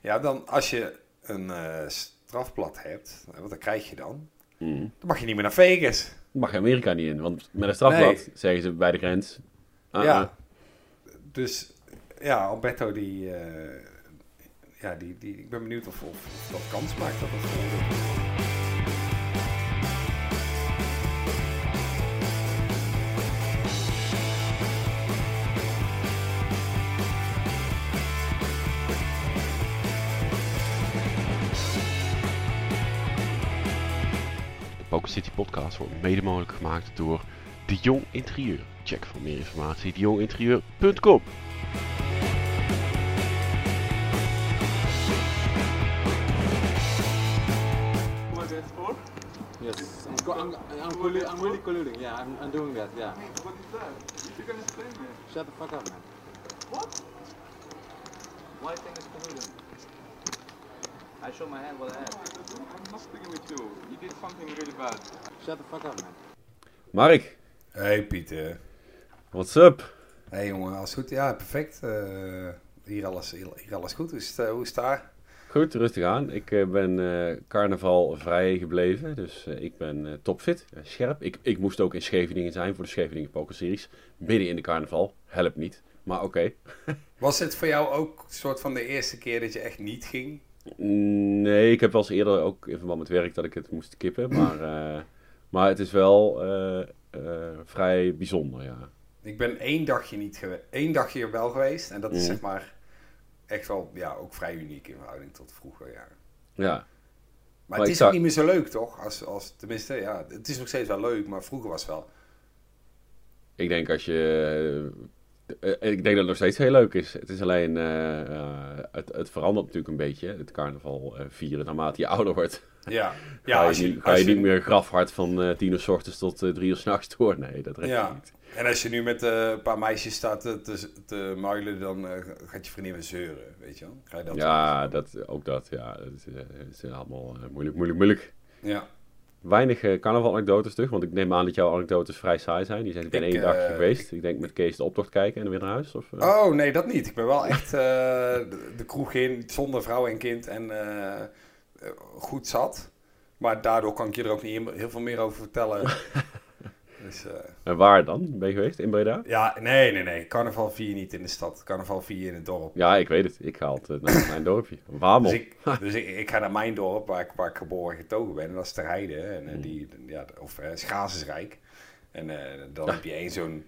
Ja, dan als je een eh, strafblad hebt, eh, wat dan krijg je dan? Mhm. Dan mag je niet meer naar Vegas. Mag je Amerika niet in, want met een strafblad Nee. zeggen ze bij de grens. ah, Ja. ah. Dus ja, Alberto die, eh, ja, die, die, ik ben benieuwd of, of, of dat kans maakt dat het volgende. City podcast wordt mede mogelijk gemaakt door De Jong Interieur. Check voor meer informatie dejonginterieur.com. What that's for? Yes, I'm, co- I'm, I'm, collu- I'm really colluding. Yeah, I'm, I'm doing that. Yeah. What is that? You can explain me. Shut the fuck up, man. What? Why think it's colluding? I show my hand what I have. I'm not speaking with you. You did something really bad. Shut the fuck up, man. Mark, Hey Pieter. what's up? Hey jongen, alles goed? Ja, perfect. Eh, hier, alles, hier, alles goed. Hoe is het, eh, hoe is het daar? Goed, rustig aan. Ik eh, ben eh, carnaval vrij gebleven, dus ik ben eh, topfit, scherp. Ik, ik moest ook in Scheveningen zijn voor de Scheveningen Poker Series. Midden in de carnaval, helpt niet, maar oké. Was het voor jou ook een soort van de eerste keer dat je echt niet ging? Nee, ik heb wel eens eerder ook in verband met werk dat ik het moest kippen, maar, eh, maar het is wel eh, eh, vrij bijzonder, ja. Ik ben één dagje niet geweest. één dagje wel geweest. En dat is Mhm. zeg maar echt wel ja, ook vrij uniek in verhouding tot vroeger. Ja. Ja, Maar, Maar het is ook niet meer zo leuk, toch? Als, als, tenminste, ja, het is nog steeds wel leuk, maar vroeger was het wel. ik denk als je... eh, ik denk dat het nog steeds heel leuk is. Het is alleen... eh, eh, het, het verandert natuurlijk een beetje, het carnaval vieren, naarmate je ouder wordt. Ja, Ga ja je, als je, niet, ga je je- niet meer grafhard van tien uur s ochtends tot drie uur s'nachts door. Nee, dat redt je Ja, niet. en als je nu met een paar meisjes staat te, te, te muilen, dan gaat je vriendin weer zeuren, weet je wel? Ga je dat Ja, dat, ook dat. Ja, dat is, het is allemaal moeilijk, moeilijk, moeilijk. Ja. Weinig eh, carnaval-anekdotes terug, want ik neem aan dat jouw anekdotes vrij saai zijn. Die zijn ik ben één dagje eh, geweest. Ik denk met Kees de optocht kijken en weer naar huis. Of, eh? Oh, nee, dat niet. Ik ben wel echt de, de kroeg in, zonder vrouw en kind en goed zat. Maar daardoor kan ik je er ook niet heel veel meer over vertellen. dus, eh, En waar dan? Ben je geweest? In Breda? ja, nee, nee, nee. Carnaval vier niet in de stad. Carnaval vier in het dorp. Ja, ik weet het. Ik ga altijd naar mijn dorpje. Wamel. Dus, ik, dus ik, ik ga naar mijn dorp, waar ik, waar ik geboren en getogen ben. En dat is Ter Heide. En, eh, die, ja, of uh, Schazensrijk. En eh, dan heb je één zo'n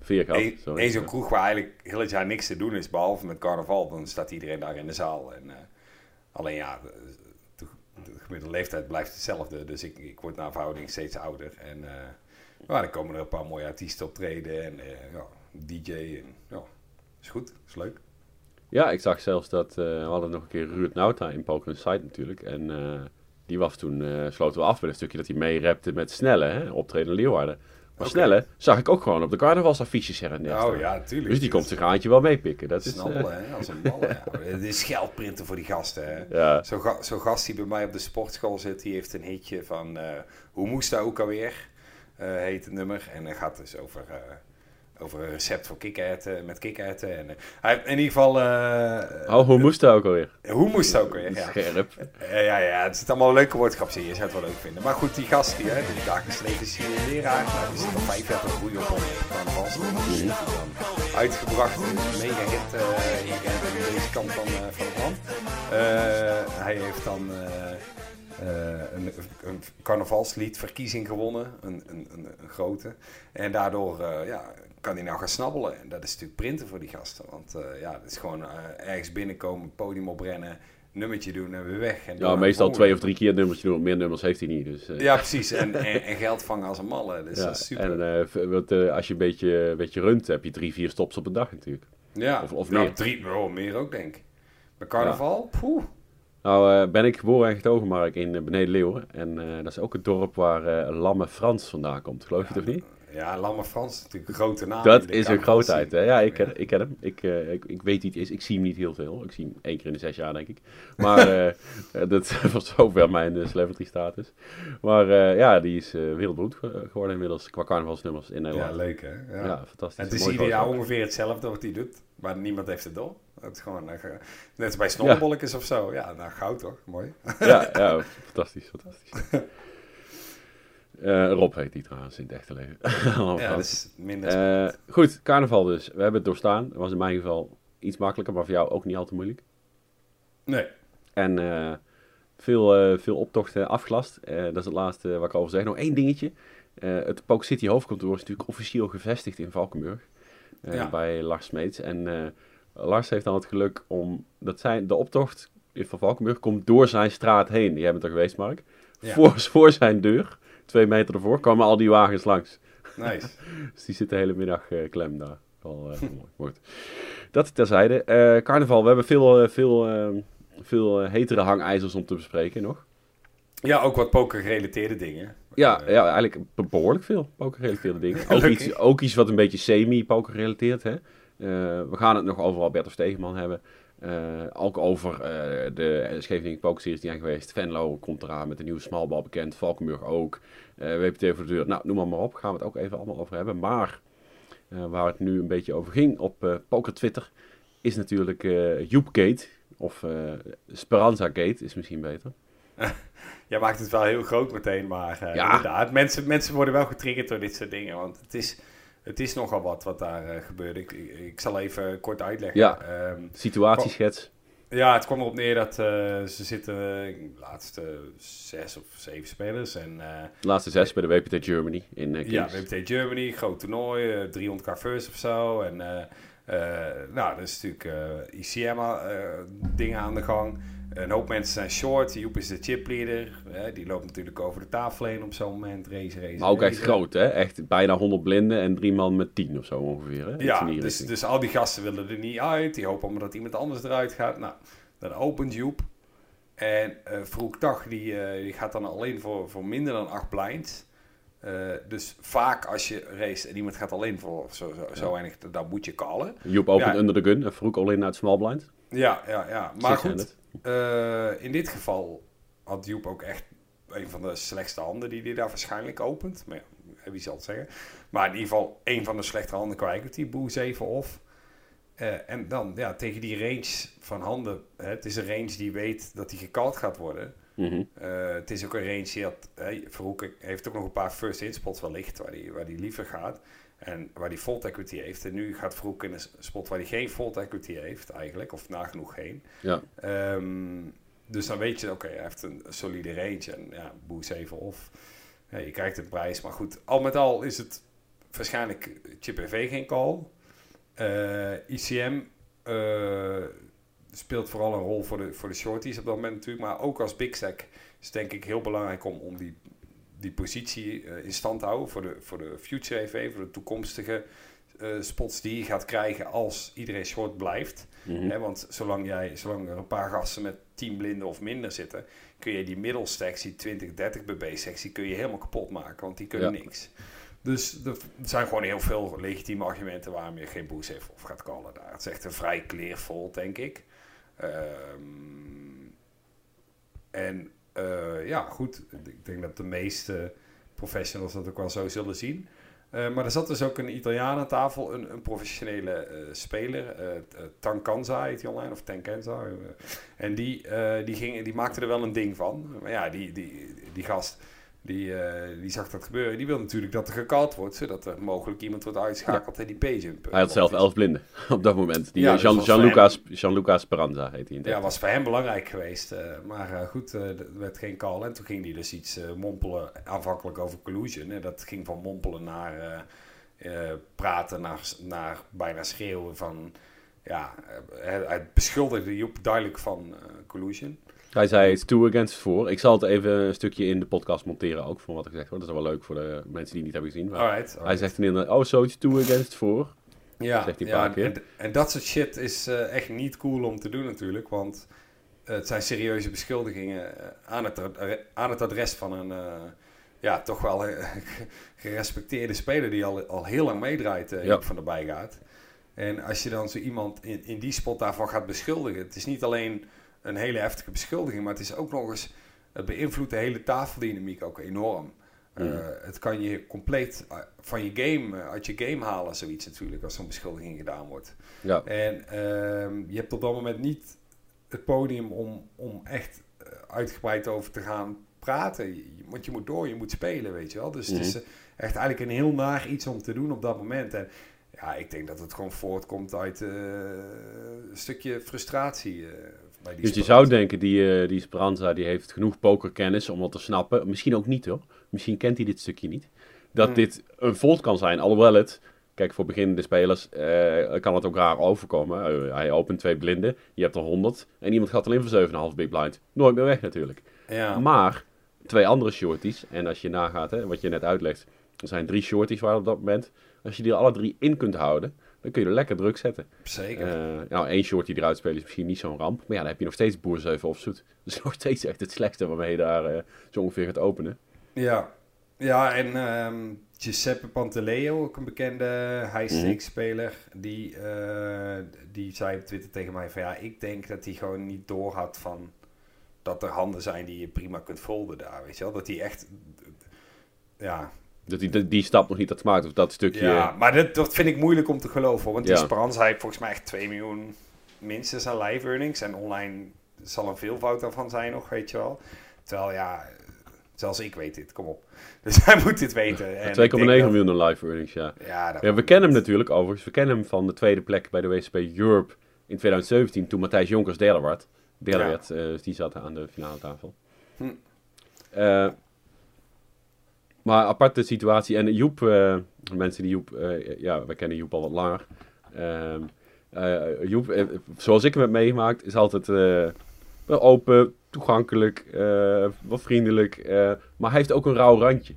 sorry. één zo'n kroeg waar eigenlijk heel het jaar niks te doen is. Behalve met carnaval. Dan staat iedereen daar in de zaal. En, eh, alleen ja, de, de, de gemiddelde leeftijd blijft hetzelfde. Dus ik, ik word naar verhouding steeds ouder. En eh maar dan komen er een paar mooie artiesten optreden. En eh, ja, DJ. En, ja, is goed. Is leuk. Ja, ik zag zelfs dat... eh, we hadden nog een keer Ruud Nauta in Poker Site natuurlijk. En eh, die was toen... eh, sloten we af met een stukje dat hij mee rapte met Snelle. Hè, optreden Leeuwarden. Maar. Snelle zag ik ook gewoon op de carnavalsaffiches her en der Oh ja, tuurlijk. Dus die komt zijn gaantje wel meepikken. Dat is, hè, als een ballen. ja. Het is geldprinten voor die gasten. Hè. ja, Zo'n ga, zo'n gast die bij mij op de sportschool zit, die heeft een hitje van... hoe moest dat ook alweer? Eh, heet het nummer. En dat gaat dus over, eh, over een recept voor kikkererwten, met kikkererwten. En, eh, hij heeft in ieder geval... eh, oh, hoe moest dat ook alweer? hoe moest dat ook weer? Ja. Scherp. Eh, ja, ja, het zit allemaal leuke woordgrapjes in. Je zou het wel leuk vinden. Maar goed, die gast, die, hè, die dagelijks leven is hier een leraar. Nou, die zit al vijf jaar groeien op carnaval. Uitgebracht, een mega hit eh, hier aan deze kant van, eh, van het land. Eh, hij heeft dan eh, een, een carnavalsliedverkiezing gewonnen. Een, een, een, grote. En daardoor eh, ja, kan hij nou gaan snabbelen. En dat is natuurlijk printen voor die gasten. Want eh, ja, het is gewoon ergens binnenkomen, podium oprennen, nummertje doen en weer weg. En Ja, meestal twee of drie keer nummertje doen. Meer nummers heeft hij niet. Dus, Ja, precies. En, en, en geld vangen als een malle. Dus ja. dat is super. En als je een beetje, een beetje runt, heb je drie, vier stops op een dag natuurlijk. ja, of- of nou, meer. Drie, oh, meer ook, denk ik. Bij carnaval, poeh. Nou eh, ben ik geboren en getogen, Mark, in uh, Beneden Leeuwen. En eh, dat is ook het dorp waar Lamme Frans vandaan komt. Geloof je het of niet? Ja, Lamme Frans is natuurlijk een grote naam. Dat is een grootheid, hè? Ja, ik ken, ik ken hem. Ik, eh, ik, ik weet wie het is. Ik zie hem niet heel veel. Ik zie hem één keer in de zes jaar, denk ik. Maar eh, eh, dat voor zover mijn uh, celebrity status. Maar ja, die is wereldberoemd ge- geworden inmiddels qua carnavalsnummers in Ja, Nederland. leuk hè. Ja. Ja, fantastisch. En het is ieder jaar ongeveer hetzelfde wat hij doet, maar niemand heeft het door. Het is gewoon, ge- net als bij snollebolletjes of zo. Ja, nou goud toch, mooi. Ja, ja, fantastisch, fantastisch. Eh, Rob heet die trouwens in het echte leven. Ja, dat is minder spannend. goed, carnaval dus. We hebben het doorstaan. Dat was in mijn geval iets makkelijker, maar voor jou ook niet al te moeilijk. Nee, En eh, veel, veel optochten afgelast. Dat is het laatste wat ik over zeg. Nog één dingetje. Het Poke City hoofdkantoor is natuurlijk officieel gevestigd in Valkenburg. Ja. Bij Lars Smeets. En Lars heeft dan het geluk om... Dat zijn, de optocht van Valkenburg komt door zijn straat heen. Jij bent er geweest, Mark. Ja. Voor, voor zijn deur, twee meter ervoor, komen al die wagens langs. nice. Dus die zit de hele middag eh, klem daar. Wel eh, mooi. Dat terzijde. Eh carnaval, we hebben veel, veel, eh, veel hetere hangijzers om te bespreken nog. Ja, ook wat poker-gerelateerde dingen. Ja, ja eigenlijk be- behoorlijk veel pokergerelateerde dingen. Ook iets, ook iets wat een beetje semi-poker gerelateerd hè. Eh, we gaan het nog over Alberto Stegeman hebben. Eh, ook over eh, de Scheveningen Pokerseries die zijn geweest. Venlo komt eraan met een nieuwe smalbal bekend. Valkenburg ook. Eh, WPT voor de deur. Nou, noem maar, maar op. Gaan we het ook even allemaal over hebben. Maar waar het nu een beetje over ging op Poker Twitter... is natuurlijk Joepgate. Of Speranza Gate is misschien beter. Jij maakt het wel heel groot meteen, maar Ja. inderdaad, mensen, mensen worden wel getriggerd door dit soort dingen. Want het is, het is nogal wat wat daar eh, gebeurde. Ik, ik, ik zal even kort uitleggen. Ja. Ehm, Situatieschets. ja, het kwam erop neer dat eh, ze zitten eh, de laatste zes of zeven spelers. En De laatste zes bij de WPT Germany in ja. WPT Germany, groot toernooi, eh, 300 k first of zo. En nou, er is natuurlijk eh ICM eh, dingen aan de gang. Een hoop mensen zijn short. Joep is de chipleader. hè, die loopt natuurlijk over de tafel heen op zo'n moment. Race, race, Maar ook echt groot, hè? Echt bijna 100 blinden en drie man met 10 of zo ongeveer. Hè? Ja, dus, dus al die gasten willen er niet uit. Die hopen allemaal dat iemand anders eruit gaat. Nou, dan opent Joep. En eh Vroeg Dag, die, eh, die gaat dan alleen voor, voor minder dan acht blinds. Eh, dus vaak als je race en iemand gaat alleen voor zo, zo, zo weinig, dan moet je callen. Joep opent ja. under the gun en Vroek alleen naar het small blind. Ja, ja, ja. Maar goed, Eh, in dit geval had Joep ook echt een van de slechtste handen die hij daar waarschijnlijk opent. Maar ja, wie zal het zeggen. Maar in ieder geval een van de slechte handen qua equity, boe 7 of. Eh, en dan ja, tegen die range van handen. Hè, het is een range die weet dat hij gekald gaat worden. Mhm. Eh, het is ook een range die had, Verhoek heeft ook nog een paar first hit spots wellicht waar hij waar die liever gaat. En waar hij full equity heeft. En nu gaat Verhoek in een spot waar hij geen full equity heeft eigenlijk. Of nagenoeg geen. Ja. Ehm, dus dan weet je, oké, hij heeft een solide range. En ja, boe 7 of. Ja, je krijgt een prijs. Maar goed, al met al is het waarschijnlijk chip EV geen call. Eh, ICM eh, speelt vooral een rol voor de, voor de shorties op dat moment natuurlijk. Maar ook als big stack is denk ik heel belangrijk om, om die, die positie eh, in stand houden voor de, voor de future EV, voor de toekomstige eh, spots die je gaat krijgen als iedereen short blijft. Hè, want zolang, jij, zolang er een paar gasten met 10 blinden of minder zitten, kun je die middelstacks, die 20, 30 bb sectie, kun je helemaal kapot maken, want die kunnen Ja. niks. Dus er zijn gewoon heel veel legitieme argumenten waarom je geen boost heeft of gaat callen daar. Het is echt een vrij clear denk ik. Ehm, en eh, ja, goed. Ik denk dat de meeste professionals dat ook wel zo zullen zien. Eh, maar er zat dus ook een Italiaan aan tafel, een, een professionele eh, speler. eh, Tankanza heet hij online, of Tankenza. eh. en die, die, ging, die maakte er wel een ding van. Maar ja, die, die, die gast, die, eh, die zag dat gebeuren. Die wil natuurlijk dat er gekald wordt, zodat er mogelijk iemand wordt uitgeschakeld en die payjump. Hij had zelf elf blinden op dat moment. Die Ja, eh, dus Jean- was Gianluca Speranza heet hij Ja, was voor hem belangrijk geweest. eh, maar goed, er werd geen call. En toen ging hij dus iets mompelen, aanvankelijk over collusion. En dat ging van mompelen naar praten, naar, naar bijna schreeuwen van... Ja, hij, beschuldigde Joep duidelijk van collusion. Hij zei two against four. Ik zal het even een stukje in de podcast monteren ook, van wat ik gezegd wordt. Dat is wel leuk voor de mensen die het niet hebben gezien. Maar Alright, Hij zegt inderdaad, oh it's two against four. Ja, Zegt hij ja, paar keer. En, en dat soort shit is eh, echt niet cool om te doen natuurlijk. Want eh, het zijn serieuze beschuldigingen eh, aan, het, aan het adres van een, ja, toch wel gerespecteerde speler die al, al heel lang meedraait, eh Ja. Van erbij gaat. En als je dan zo iemand in, in die spot daarvan gaat beschuldigen, het is niet alleen een hele heftige beschuldiging, maar het is ook nog eens, het beïnvloedt de hele tafeldynamiek ook enorm. Eh, het kan je compleet eh, van je game, eh, uit je game halen, zoiets natuurlijk, als zo'n beschuldiging gedaan wordt. Ja, En ehm, je hebt op dat moment niet het podium om, om echt uitgebreid over te gaan praten. Want je moet door, je moet spelen, weet je wel. Dus het is Mhm. eh, echt eigenlijk een heel naar iets om te doen op dat moment. En ja, ik denk dat het gewoon voortkomt uit een stukje frustratie bij die dus je zou denken, die, eh, die Speranza die heeft genoeg pokerkennis om dat te snappen. Misschien ook niet hoor. Misschien kent hij dit stukje niet. Dat Hmm. dit een fold kan zijn, alhoewel het... Kijk, voor beginnende spelers eh, kan het ook raar overkomen. Eh, hij opent twee blinden, je hebt er 100 en iemand gaat alleen voor 7,5 big blind. Nooit meer weg natuurlijk. Ja, Maar twee andere shorties, en als je nagaat, hè, wat je net uitlegt, er zijn drie shorties waar op dat moment. Als je die alle drie in kunt houden, dan kun je er lekker druk zetten. zeker. Eh, nou, één short die eruit spelen is misschien niet zo'n ramp. Maar ja, dan heb je nog steeds boer 7 of zoet. Dat is nog steeds echt het slechtste waarmee je daar eh, zo ongeveer gaat openen. Ja, ja en ehm, Giuseppe Pantaleo, ook een bekende high Mhm. speler, die, eh, die zei op Twitter tegen mij van ja, ik denk dat hij gewoon niet doorhad van dat er handen zijn die je prima kunt folden daar, weet je wel. Dat hij echt, ja, Dat die, die, die stap nog niet had gemaakt. Of dat stukje... ja maar dat, dat vind ik moeilijk om te geloven. Want die Ja. Heeft volgens mij echt 2 miljoen minstens aan live earnings en online zal een veelvoud daarvan zijn nog, weet je wel. Terwijl ja, zelfs ik weet dit, kom op. Dus hij moet dit weten. En 2,9 ik denk dat- miljoen aan live earnings, ja. Ja. We kennen hem natuurlijk overigens. We kennen hem van de tweede plek bij de WSP Europe in 2017. Toen Matthijs Jonkers derde werd. Derde Ja. werd, eh, dus die zat aan de finale tafel. Hm. Eh, maar aparte situatie. En Joep, eh, mensen die Joep, eh, ja, we kennen Joep al wat langer. Ehm, eh, Joep, zoals ik hem heb meegemaakt, is altijd open, toegankelijk, wat vriendelijk. maar hij heeft ook een rauw randje.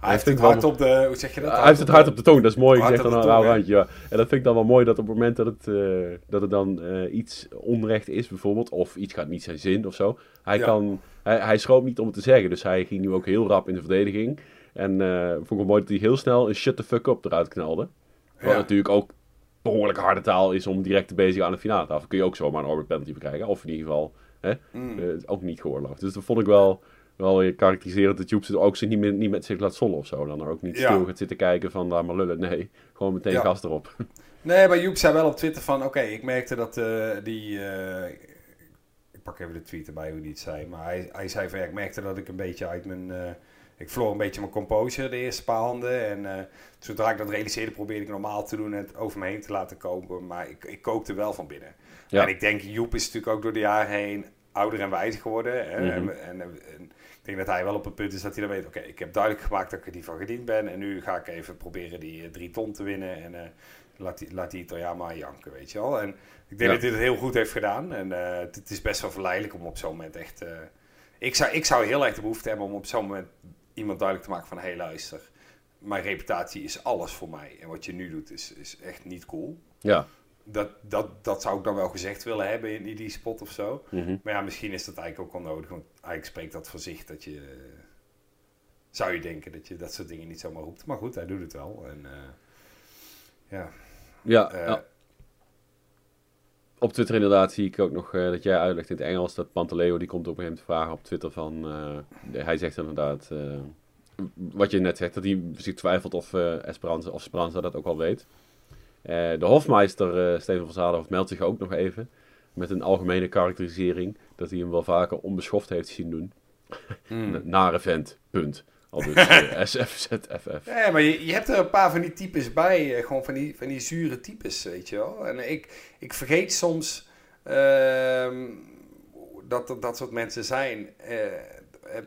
Hij heeft het hard op de, hoe zeg je dat? hij heeft het hard op de tong, dat is mooi gezegd op dan een rauw randje. Ja. En dat vind ik dan wel mooi dat op het moment dat het, dat het dan iets onrecht is bijvoorbeeld, of iets gaat niet zijn zin of zo. Hij, Ja. kan, hij, hij schroomt niet om het te zeggen, dus hij ging nu ook heel rap in de verdediging. En eh vond ik mooi dat hij heel snel een shut the fuck up eruit knalde. Wat Ja. natuurlijk ook behoorlijk harde taal is om direct te bezigen aan de finale tafel. Kun je ook zomaar een orbit penalty bekrijgen. Of in ieder geval hè, Mm. eh, ook niet geoorloofd. Dus dat vond ik wel, wel weer karakteriserend dat Joep ook zich niet, meer, niet met zich laat zollen of zo. Dan er ook niet Ja. stil gaat zitten kijken van laat maar lullen. Nee, gewoon meteen Ja. gas erop. Nee, maar Joep zei wel op Twitter van... Oké, ik merkte dat eh, die... ik pak even de tweet erbij hoe hij het zei. Maar hij, hij zei van... Ja, ik merkte dat ik een beetje uit mijn... ik verloor een beetje mijn composure de eerste paar handen. En eh, zodra ik dat realiseerde, probeerde ik normaal te doen en het over me heen te laten komen. Maar ik, ik kookte wel van binnen. Ja. En ik denk, Joep is natuurlijk ook door de jaren heen ouder en wijzer geworden. Hè? Mhm. en, en, en ik denk dat hij wel op het punt is dat hij dan weet... Oké, ik heb duidelijk gemaakt dat ik er niet van gediend ben. En nu ga ik even proberen die eh, drie ton te winnen. En eh, laat, die, laat die Italiaan maar janken, weet je wel. En ik denk Ja. dat hij het heel goed heeft gedaan. En het, het is best wel verleidelijk om op zo'n moment echt... ik, zou, ik zou heel erg de behoefte hebben om op zo'n moment iemand duidelijk te maken van... Hé, hey, luister, mijn reputatie is alles voor mij. En wat je nu doet is, is echt niet cool. Ja. Dat, dat, dat zou ik dan wel gezegd willen hebben in, die spot of zo. Mhm. Maar ja, misschien is dat eigenlijk ook wel nodig. Want eigenlijk spreekt dat voor zich dat je... zou je denken dat je dat soort dingen niet zomaar roept. Maar goed, hij doet het wel. En eh, ja... Ja, Eh, ja. Op Twitter inderdaad zie ik ook nog eh, dat jij uitlegt in het Engels dat Pantaleo die komt op een gegeven moment vragen op Twitter van eh, hij zegt inderdaad eh, wat je net zegt dat hij zich twijfelt of Esperanza of Speranza dat ook al weet. De hofmeister Steven van Zadenhof meldt zich ook nog even met een algemene karakterisering dat hij hem wel vaker onbeschoft heeft zien doen. mm. Nare vent, punt. Al dus eh, SFZFF. Ja, maar je, je hebt er een paar van die types bij. eh, gewoon van die, van die zure types, weet je wel. En ik, ik vergeet soms ehm, dat er dat soort mensen zijn. Eh,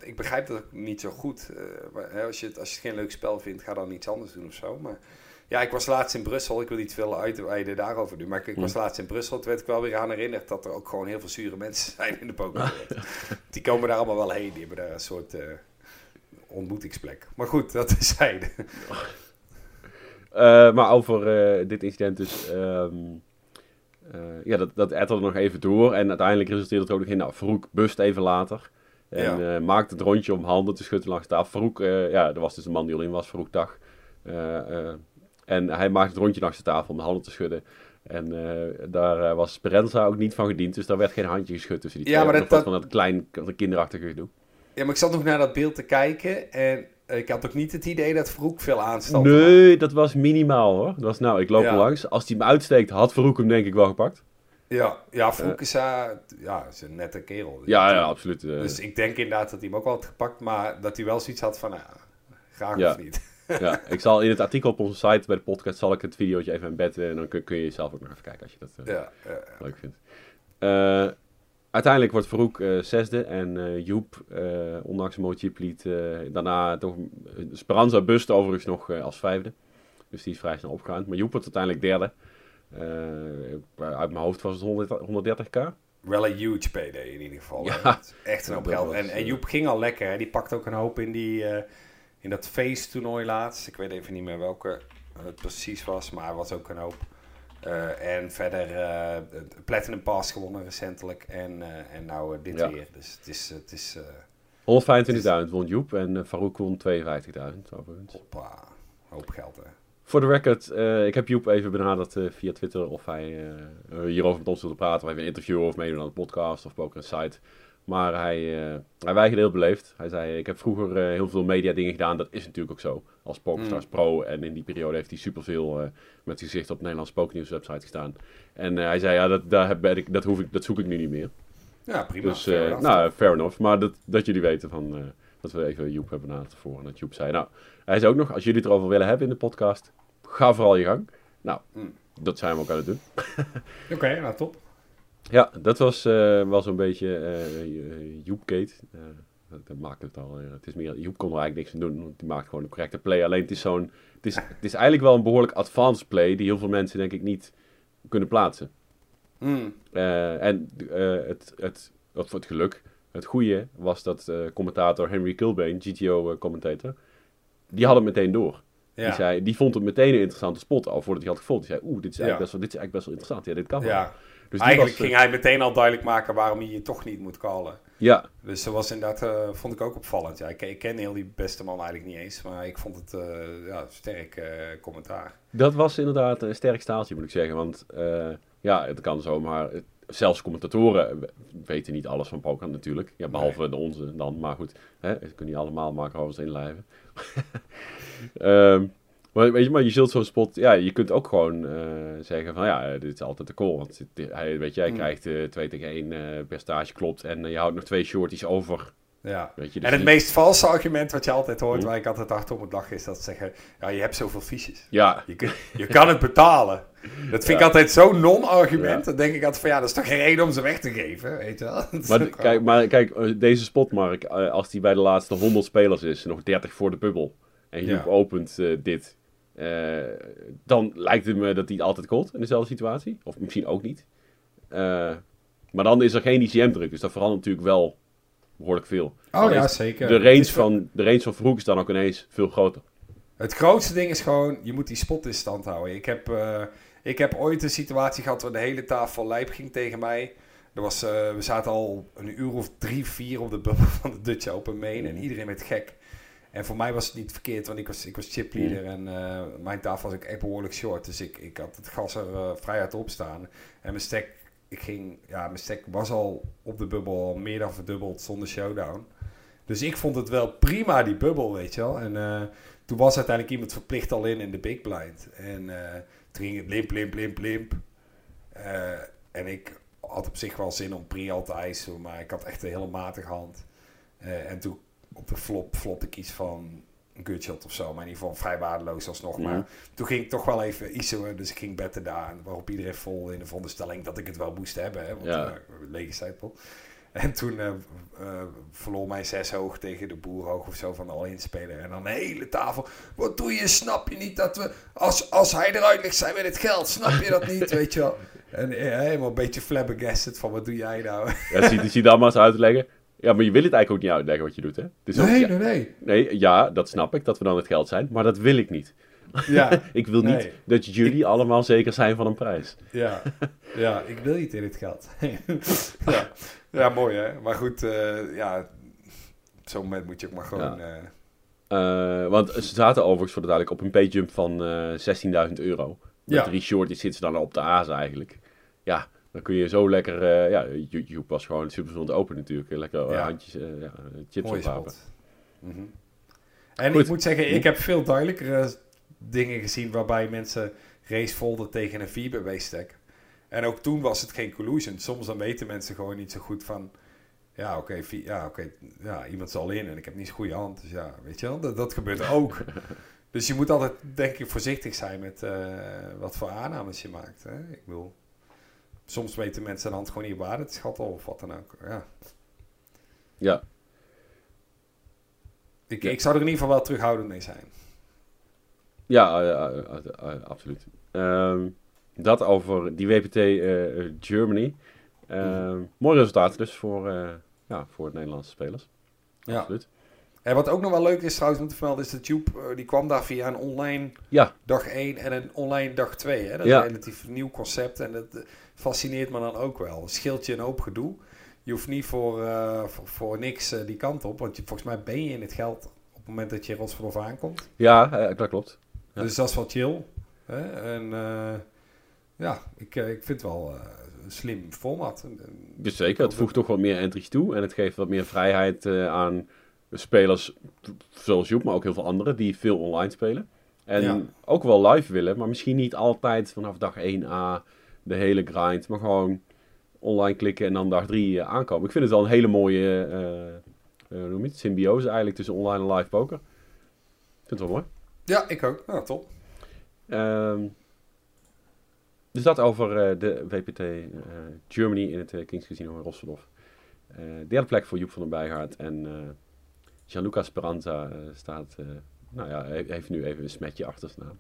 ik begrijp dat ook niet zo goed. Eh, maar, hè, als, je het, als je het geen leuk spel vindt, ga dan iets anders doen of zo. Maar ja, ik was laatst in Brussel. Ik wil niet veel uitweiden daarover nu. Maar ik, ik was laatst in Brussel. Toen werd ik wel weer aan herinnerd dat er ook gewoon heel veel zure mensen zijn in de pokerwereld. Die komen daar allemaal wel heen. Die hebben daar een soort... ontmoetingsplek. Maar goed, dat is zijde. Eh, maar over eh, dit incident dus... ehm, eh, ja, dat, dat etterde nog even door. En uiteindelijk resulteerde het ook nog in... Nou, Farouk bust even later. En Ja. maakte het rondje om handen te schudden langs de tafel. Farouk, ja, er was dus een man die al in was, Farouk Dag. En hij maakte het rondje langs de tafel om de handen te schudden. En daar was Speranza ook niet van gediend, dus daar werd geen handje geschud tussen die Ja, twee. maar Nog dat- wat van dat klein, dat kinderachtige gedoe. Ja, maar ik zat nog naar dat beeld te kijken en ik had ook niet het idee dat Vroek veel aanstand had. Nee, dat was minimaal hoor. Dat was nou, ik loop Ja. er langs. Als hij hem uitsteekt, had Farouk hem denk ik wel gepakt. Ja, ja Vroek is, eh, ja, is een nette kerel. Ja, ja, absoluut. eh. Dus ik denk inderdaad dat hij hem ook wel had gepakt, maar dat hij wel zoiets had van, nou, graag Ja. of niet. Ja, ik zal in het artikel op onze site bij de podcast zal ik het videootje even embedden en dan kun, kun je zelf ook nog even kijken als je dat eh, ja. leuk vindt. Uiteindelijk wordt Farouk eh, zesde en eh, Joep, eh, ondanks eh daarna toch Speranza Bust overigens nog als vijfde. Dus die is vrij snel opgegaan. Maar Joep wordt uiteindelijk derde. Uit mijn hoofd was het 100 130k. Wel een huge PD in ieder geval. Ja. Echt een hoop geld. En, en Joep ging al lekker. Hè. Die pakt ook een hoop in, die, in dat face-toernooi laatst. Ik weet even niet meer welke het precies was, maar was ook een hoop. Eh, en verder het Platinum Pass gewonnen recentelijk. En, eh, en nou dit Ja. weer. Dus het is... Het is eh, 125.000 won Joep en Farouk won 52.000 overigens. hoppa, hoop geld hè. Voor de record, ik heb Joep even benaderd via Twitter of hij hierover met ons wilde praten. Of even een interview of meedoen aan de podcast of Poker Site. Maar hij, eh, hij weigerde heel beleefd. Hij zei, ik heb vroeger eh, heel veel media dingen gedaan. Dat is natuurlijk ook zo. Als PokerStars Pro. En in die periode heeft hij superveel eh met zijn gezicht op de Nederlandse Pokernieuws website gestaan. En hij zei, ja, dat, daar heb, ben ik, dat, hoef ik, dat zoek ik nu niet meer. Ja, prima. Dus, fair enough. nou, fair enough. Maar dat, dat jullie weten van, dat we even Joep hebben benaderd ervoor. En dat Joep zei, nou, hij zei ook nog, als jullie het erover willen hebben in de podcast, ga vooral je gang. Nou, Hmm. dat zijn we ook aan het doen. Oké, nou top. Ja, dat was eh, wel zo'n beetje eh Joepgate. Eh, dat, dat maakt het al. het is meer, Joep kon er eigenlijk niks aan doen, want die maakt gewoon een correcte play. Alleen het is zo'n, het is, het is eigenlijk wel een behoorlijk advanced play die heel veel mensen denk ik niet kunnen plaatsen. Hmm. En het, het, of het geluk, het goede was dat commentator Henry Kilbane, GTO-commentator, die had het meteen door. Ja. Die, zei, die vond het meteen een interessante spot al voordat hij had gevolgd. Die zei, oeh, dit, is eigenlijk Ja. best wel- dit is eigenlijk best wel interessant. Ja, dit kan wel. ja. Dus Eigenlijk was, eh, ging hij meteen al duidelijk maken waarom hij je toch niet moet callen. Ja, Dus dat was inderdaad, eh, vond ik ook opvallend. Ja, ik, ik ken heel die beste man eigenlijk niet eens, maar ik vond het eh, ja, sterk commentaar. Dat was inderdaad een sterk staaltje, moet ik zeggen. Want ja, het kan zo, maar het- zelfs commentatoren we- weten niet alles van poker natuurlijk. Ja, behalve de onze dan. Maar goed, hè, het kunnen niet allemaal macro's inlijven. Ehm maar, weet je, maar je zult zo'n spot... Ja, je kunt ook gewoon eh, zeggen van... Ja, dit is altijd de call. Want dit- hij, weet je, hij Mm. krijgt eh 2 tegen 1 eh percentage, klopt. En eh, je houdt nog twee shorties over. Ja. Weet je, dus En het niet- meest valse argument wat je altijd hoort, Hm. waar ik altijd hard op moet lachen, is dat ze zeggen, ja, je hebt zoveel fiches. Ja, Je, kun- je kan het betalen. Dat vind ik altijd zo'n non-argument. Ja. Dan denk ik altijd van, ja, dat is toch geen reden om ze weg te geven, weet je wel. Maar, kijk, maar kijk, eh, deze spotmark, eh, als die bij de laatste 100 spelers is, nog 30 voor de bubbel, en Ja. opent eh, dit, eh, dan lijkt het me dat hij altijd called in dezelfde situatie. Of misschien ook niet. Eh, maar dan is er geen ICM-druk, dus dat verandert natuurlijk wel behoorlijk veel. Oh Dan ja, zeker. De range, van, de range van Vroeg is dan ook ineens veel groter. Het grootste ding is gewoon, je moet die spot in stand houden. Ik heb, eh, ik heb ooit een situatie gehad waar de hele tafel lijp ging tegen mij. Er was, we zaten al een uur of drie, vier op de bubbel van de Dutch Open Main en iedereen werd gek. En voor mij was het niet verkeerd, want ik was, ik was chipleader en eh, mijn tafel was ook echt behoorlijk short. Dus ik, ik had het gas er eh, vrij hard op staan. En mijn stek, ik ging, ja, mijn stek was al op de bubbel al meer dan verdubbeld zonder showdown. Dus ik vond het wel prima, die bubbel, weet je wel. En eh, toen was uiteindelijk iemand verplicht al in in de big blind. En toen ging het limp, limp, limp, limp. En ik had op zich wel zin om pre-al te eisen, maar ik had echt een hele matige hand. En toen op de flop flopte ik iets van een gutshot of zo, maar in ieder geval vrij waardeloos alsnog. Maar toen ging ik toch wel even ISO'en, dus ik ging betten daar. Waarop iedereen vol in de veronderstelling dat ik het wel moest hebben, hè, want Ja. ja. lege. En toen eh, eh, verloor mij zes hoog tegen de boer hoog of zo van de all-in speler. En dan de hele tafel. Wat doe je? Snap je niet dat we... Als, als hij eruit ligt, zijn we het geld. Snap je dat niet? Weet je wel? En eh, helemaal een beetje flabbergasted van wat doe jij nou? Ja, zie, zie dan maar eens uit te leggen. Ja, maar je wil het eigenlijk ook niet uitleggen wat je doet, hè? Ook- ja, nee, nee. nee, ja, dat snap ik, dat we dan het geld zijn, maar dat wil ik niet. Ja, Ik wil niet Nee. dat jullie allemaal zeker zijn van een prijs. ja, ja, ik wil niet in het geld. ja. ja, mooi hè. Maar goed, eh, ja, op zo'n moment moet je ook maar gewoon... eh, Eh, want ze zaten overigens voor de duidelijk op een payjump van eh 16.000 euro. Met Ja. drie shorties zitten ze dan op de A's eigenlijk. Ja, dan kun je zo lekker... eh, ja, YouTube was gewoon super open natuurlijk. Lekker eh, Ja. handjes, eh, ja, chips oprapen. spot. Mhm. En Goed. ik moet zeggen, ik heb veel duidelijkere dingen gezien waarbij mensen race folden tegen een VBB stack. En ook toen was het geen collusion. Soms dan weten mensen gewoon niet zo goed van... Ja, oké, ja, oké, ja, iemand zal in en ik heb niet zo'n goede hand. Dus ja, weet je wel, dat, dat gebeurt ook. dus je moet altijd, denk ik, voorzichtig zijn met wat voor aannames je maakt. Hè? Ik bedoel, soms weten mensen de hand gewoon niet waarde te schatten of wat dan ook. Ja. Ja, Ik, Ja. ik zou er in ieder geval wel terughoudend mee zijn. ja absoluut. Ehm, dat over die WPT eh, Germany. Ehm, Mooi resultaat dus voor, eh, ja, voor het Nederlandse spelers. Ja. Absoluut. En wat ook nog wel leuk is trouwens om te vermelden, is dat Joep, eh, die kwam daar via een online Ja, dag 1 en een online dag 2. Hè? Dat Ja. is een relatief nieuw concept en dat eh, fascineert me dan ook wel. Scheelt je een hoop gedoe. Je hoeft niet voor, eh, voor, voor niks die kant op, want je, volgens mij ben je in het geld op het moment dat je Rotsverdorf aankomt. ja dat klopt. Ja. Dus dat is wel chill. Hè? En ja, ik, ik vind het wel een slim format. Dus zeker, het voegt toch wat meer entries toe. En het geeft wat meer vrijheid aan spelers zoals Joep, maar ook heel veel anderen die veel online spelen. En Ja. ook wel live willen, maar misschien niet altijd vanaf dag 1a de hele grind. Maar gewoon online klikken en dan dag 3 aankomen. Ik vind het wel een hele mooie eh, eh, noem je het? symbiose eigenlijk tussen online en live poker. Ik vind het wel mooi. Ja, ik ook. Nou, top. Ehm, dus dat over eh, de WPT eh, Germany in het eh, Kings Casino in. Eh derde plek voor Joep van den Bijgaard. En eh Gianluca Speranza eh, staat, eh, nou ja, he- heeft nu even een smetje achter zijn naam.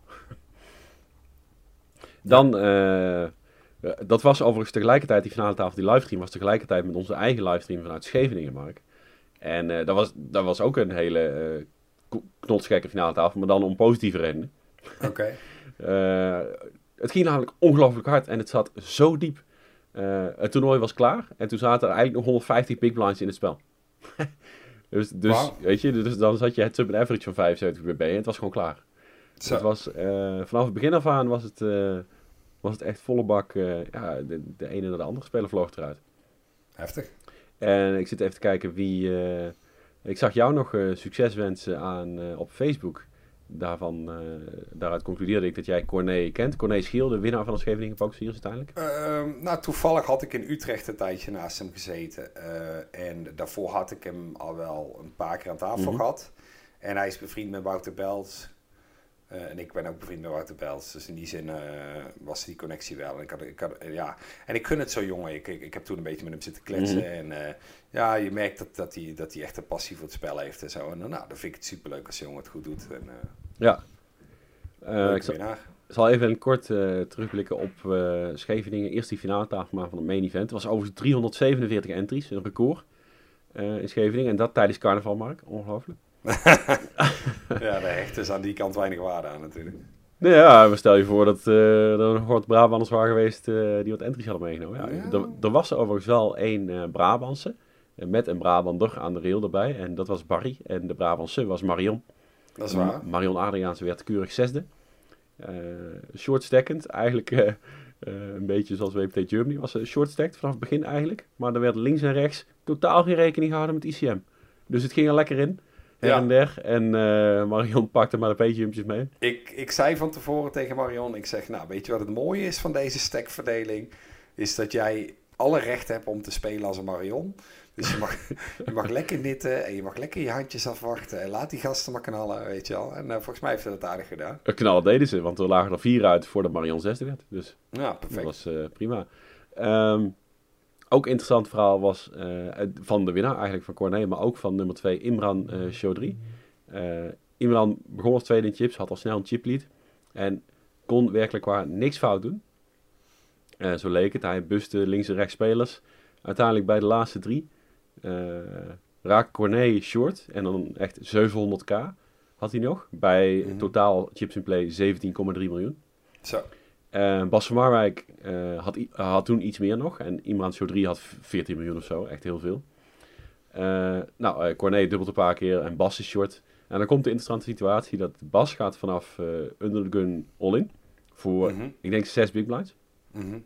Dan, eh, dat was overigens tegelijkertijd, die finale tafel, die livestream was tegelijkertijd met onze eigen livestream vanuit Scheveningen, Mark. En dat, was, dat was ook een hele knotsgekke finale tafel, maar dan om positieve redenen. Oké. Het ging namelijk ongelooflijk hard en het zat zo diep. Het toernooi was klaar en toen zaten er eigenlijk nog 150 big blinds in het spel. dus dus weet je, dus dan zat je het sub average van 75 bb en het was gewoon klaar. Zo. Het was, eh, vanaf het begin af aan was het, eh, was het echt volle bak. eh, ja, de, de ene naar de andere speler vloog eruit. Heftig. En ik zit even te kijken wie. ik zag jou nog succes wensen aan, op Facebook. Daarvan, eh, daaruit concludeerde ik dat jij Corné kent. Corné Schiel, de winnaar van de Scheveningen Poker Series uiteindelijk. Ehm, nou, toevallig had ik in Utrecht een tijdje naast hem gezeten. eh, en daarvoor had ik hem al wel een paar keer aan tafel Mhm. gehad. En hij is bevriend met Wouter Bels. Eh, en ik ben ook bevriend met Wouter Bels. Dus in die zin eh, was die connectie wel. En ik, had, ik, had, ja. en ik gun het zo jongen. Ik, ik, ik heb toen een beetje met hem zitten kletsen. Mhm. En eh, ja, je merkt dat, dat, hij, dat hij echt een passie voor het spel heeft en zo. En nou, dan vind ik het superleuk als de jongen het goed doet. En, Ja. Ik zal, even kort eh, terugblikken op Scheveningen. Eerst die finale tafel maar van het main event. Het was overigens 347 entries, een record in Scheveningen. En dat tijdens carnaval, Mark. Ongelooflijk. Ja, de hecht is aan die kant weinig waarde aan natuurlijk. Ja, maar stel je voor dat eh, er nog wat Brabanders waren geweest eh, die wat entries hadden meegenomen. Ja, Ja. Er, er was er overigens wel één eh Brabantse, met een Brabander aan de rail erbij. En dat was Barry. En de Brabantse was Marion. Dat is waar. Ma- Marion Adriaanse werd keurig zesde. Eh short stackend, eigenlijk een beetje zoals WPT Germany was. eh, short stacked vanaf het begin eigenlijk. Maar er werd links en rechts totaal geen rekening gehouden met ICM. Dus het ging er lekker in, her Ja. en der. En eh, Marion pakte maar de peetjumpjes mee. Ik, ik zei van tevoren tegen Marion, ik zeg, nou weet je wat het mooie is van deze stackverdeling? Is dat jij alle recht hebt om te spelen als een Marion. Dus je mag, je mag lekker nitten en je mag lekker je handjes afwachten. En laat die gasten maar knallen, weet je wel. En eh, volgens mij heeft ze dat aardig gedaan. Een knallen deden ze, want er lagen er vier uit voordat Marion zesde werd. Dus Ja, dat perfect. was eh, prima. Ehm, ook interessant verhaal was eh, van de winnaar eigenlijk van Corné, maar ook van nummer 2 Imran eh Chaudhry. Eh, Imran begon als tweede in chips, had al snel een chiplead en kon werkelijk waar niks fout doen. Zo leek het. Hij buste links en rechts spelers. Uiteindelijk bij de laatste drie raakt Corné short en dan echt 700k had hij nog. Bij Mhm. totaal chips in play 17,3 miljoen. Zo. Eh, Bas van Marwijk eh, had, i- had toen iets meer nog. En Imran Chaudhry had 14 miljoen of zo. Echt heel veel. Eh, nou, eh Corné dubbelt een paar keer en Bas is short. En dan komt de interessante situatie dat Bas gaat vanaf eh under the gun all-in. Voor, Mhm. ik denk, zes big blinds. Mhm.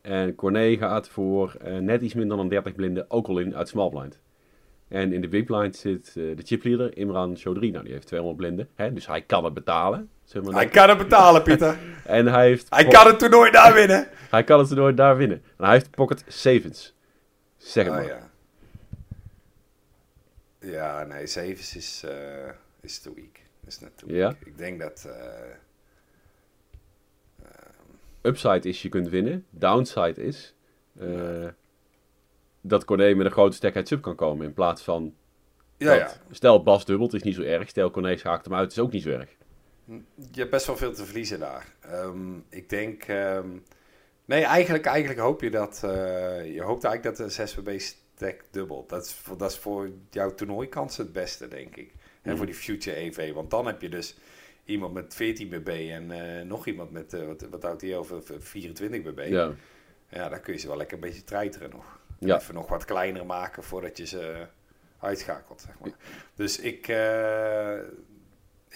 En Corné gaat voor eh, net iets minder dan 30 blinden ook al in uit small blind. En in de big blind zit eh, de chipleader Imran Chaudhry. Nou, die heeft 200 blinden. Hè? Dus hij kan het betalen. Zeg maar Hij kan het betalen, Pieter. En hij heeft... Hij kan het toernooi daar winnen. Hij kan het toernooi daar winnen. En hij heeft pocket sevens. Zeg het Ah, maar. ja. Ja, nee, Zevens is, eh, is te weak. Is net te weak. Ja? Ik denk dat... eh, Upside is je kunt winnen. Downside is... eh, dat Corné met een grote stack uit sub kan komen. In plaats van... ja, ja. Stel Bas dubbelt is niet zo erg. Stel Corné schaakt hem uit is ook niet zo erg. Je hebt best wel veel te verliezen daar. Ehm, ik denk... ehm, nee, eigenlijk, eigenlijk hoop je dat... eh, je hoopt eigenlijk dat de 6BB stack dubbelt. Dat is, voor, dat is voor jouw toernooikans het beste, denk ik. En Mhm. voor die Future EV. Want dan heb je dus iemand met 14 bb en eh, nog iemand met... eh, wat, wat houdt hij over? 24 bb. Ja. Ja, dan kun je ze wel lekker een beetje treiteren nog. En Ja. Even nog wat kleiner maken voordat je ze uitschakelt, zeg maar. Dus ik, eh,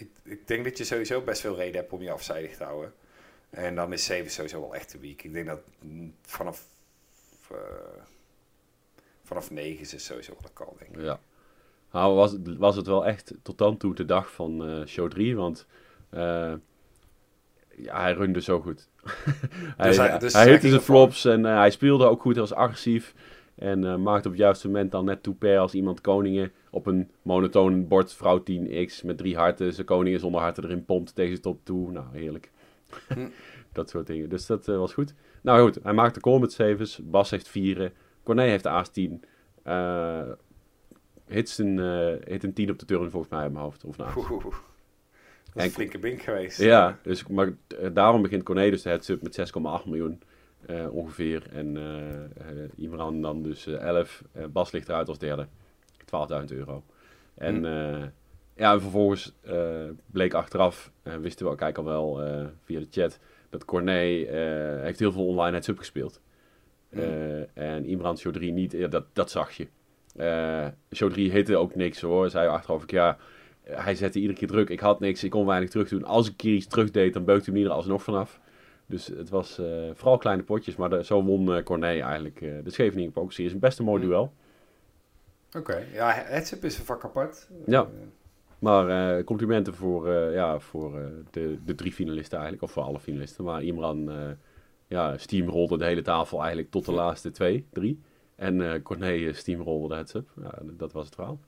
ik, ik denk dat je sowieso best veel reden hebt om je afzijdig te houden. En dan is 7 sowieso wel echt te weak. Ik denk dat vanaf, eh, vanaf 9 is het sowieso wel een call, denk ik. Ja. Nou, was, het- was het wel echt tot dan toe de dag van eh, show 3, want eh, ja, hij runde zo goed. hij Dus hij- dus hij hitte zijn flops en hij speelde ook goed, hij was agressief. En maakte op het juiste moment dan net toe pair als iemand koningen op een monotoon bord, vrouw 10x met drie harten. Zijn koningen zonder harten erin pompt tegen top toe. Nou, heerlijk. Hm. dat soort dingen. Dus dat eh, was goed. Nou goed, hij maakte call met. Bas heeft vieren. Corné heeft aas 10. Eh hit, een, eh, hit een 10 op de turn volgens mij in mijn hoofd. Of nou. Dat is En- een flinke bink geweest. Ja, dus, maar eh, daarom begint Corné dus de heads-up met 6,8 miljoen eh, ongeveer. En eh eh, Imran dan dus eh, 11. Eh, Bas ligt eruit als derde. 12.000 euro. En Hm. eh, ja, en vervolgens eh, bleek achteraf, eh, wisten we kijk al wel via de chat, dat Corné heeft heel veel online heads-up gespeeld. Hm. Eh, en Imran Chaudhry niet, ja, dat, dat zag je. Eh Chaudhry hitte ook niks hoor, zei achteraf ik ja, hij zette iedere keer druk. Ik had niks, ik kon weinig terug doen. Als ik een keer iets terug deed, dan beukte hij me er alsnog vanaf. Dus het was vooral kleine potjes, maar de- zo won eh Corné eigenlijk eh, de Scheveningen Poker Series. Een best een mooi Hm. duel. Oké, ja, heads-up is een vak apart. Ja. Eh, Maar eh, complimenten voor, eh, ja, voor de, de drie finalisten eigenlijk, of voor alle finalisten. Maar Imran, ja, steamrolde de hele tafel eigenlijk tot de laatste twee, drie. En eh Corné steamrolde de heads-up. Ja, dat was het verhaal.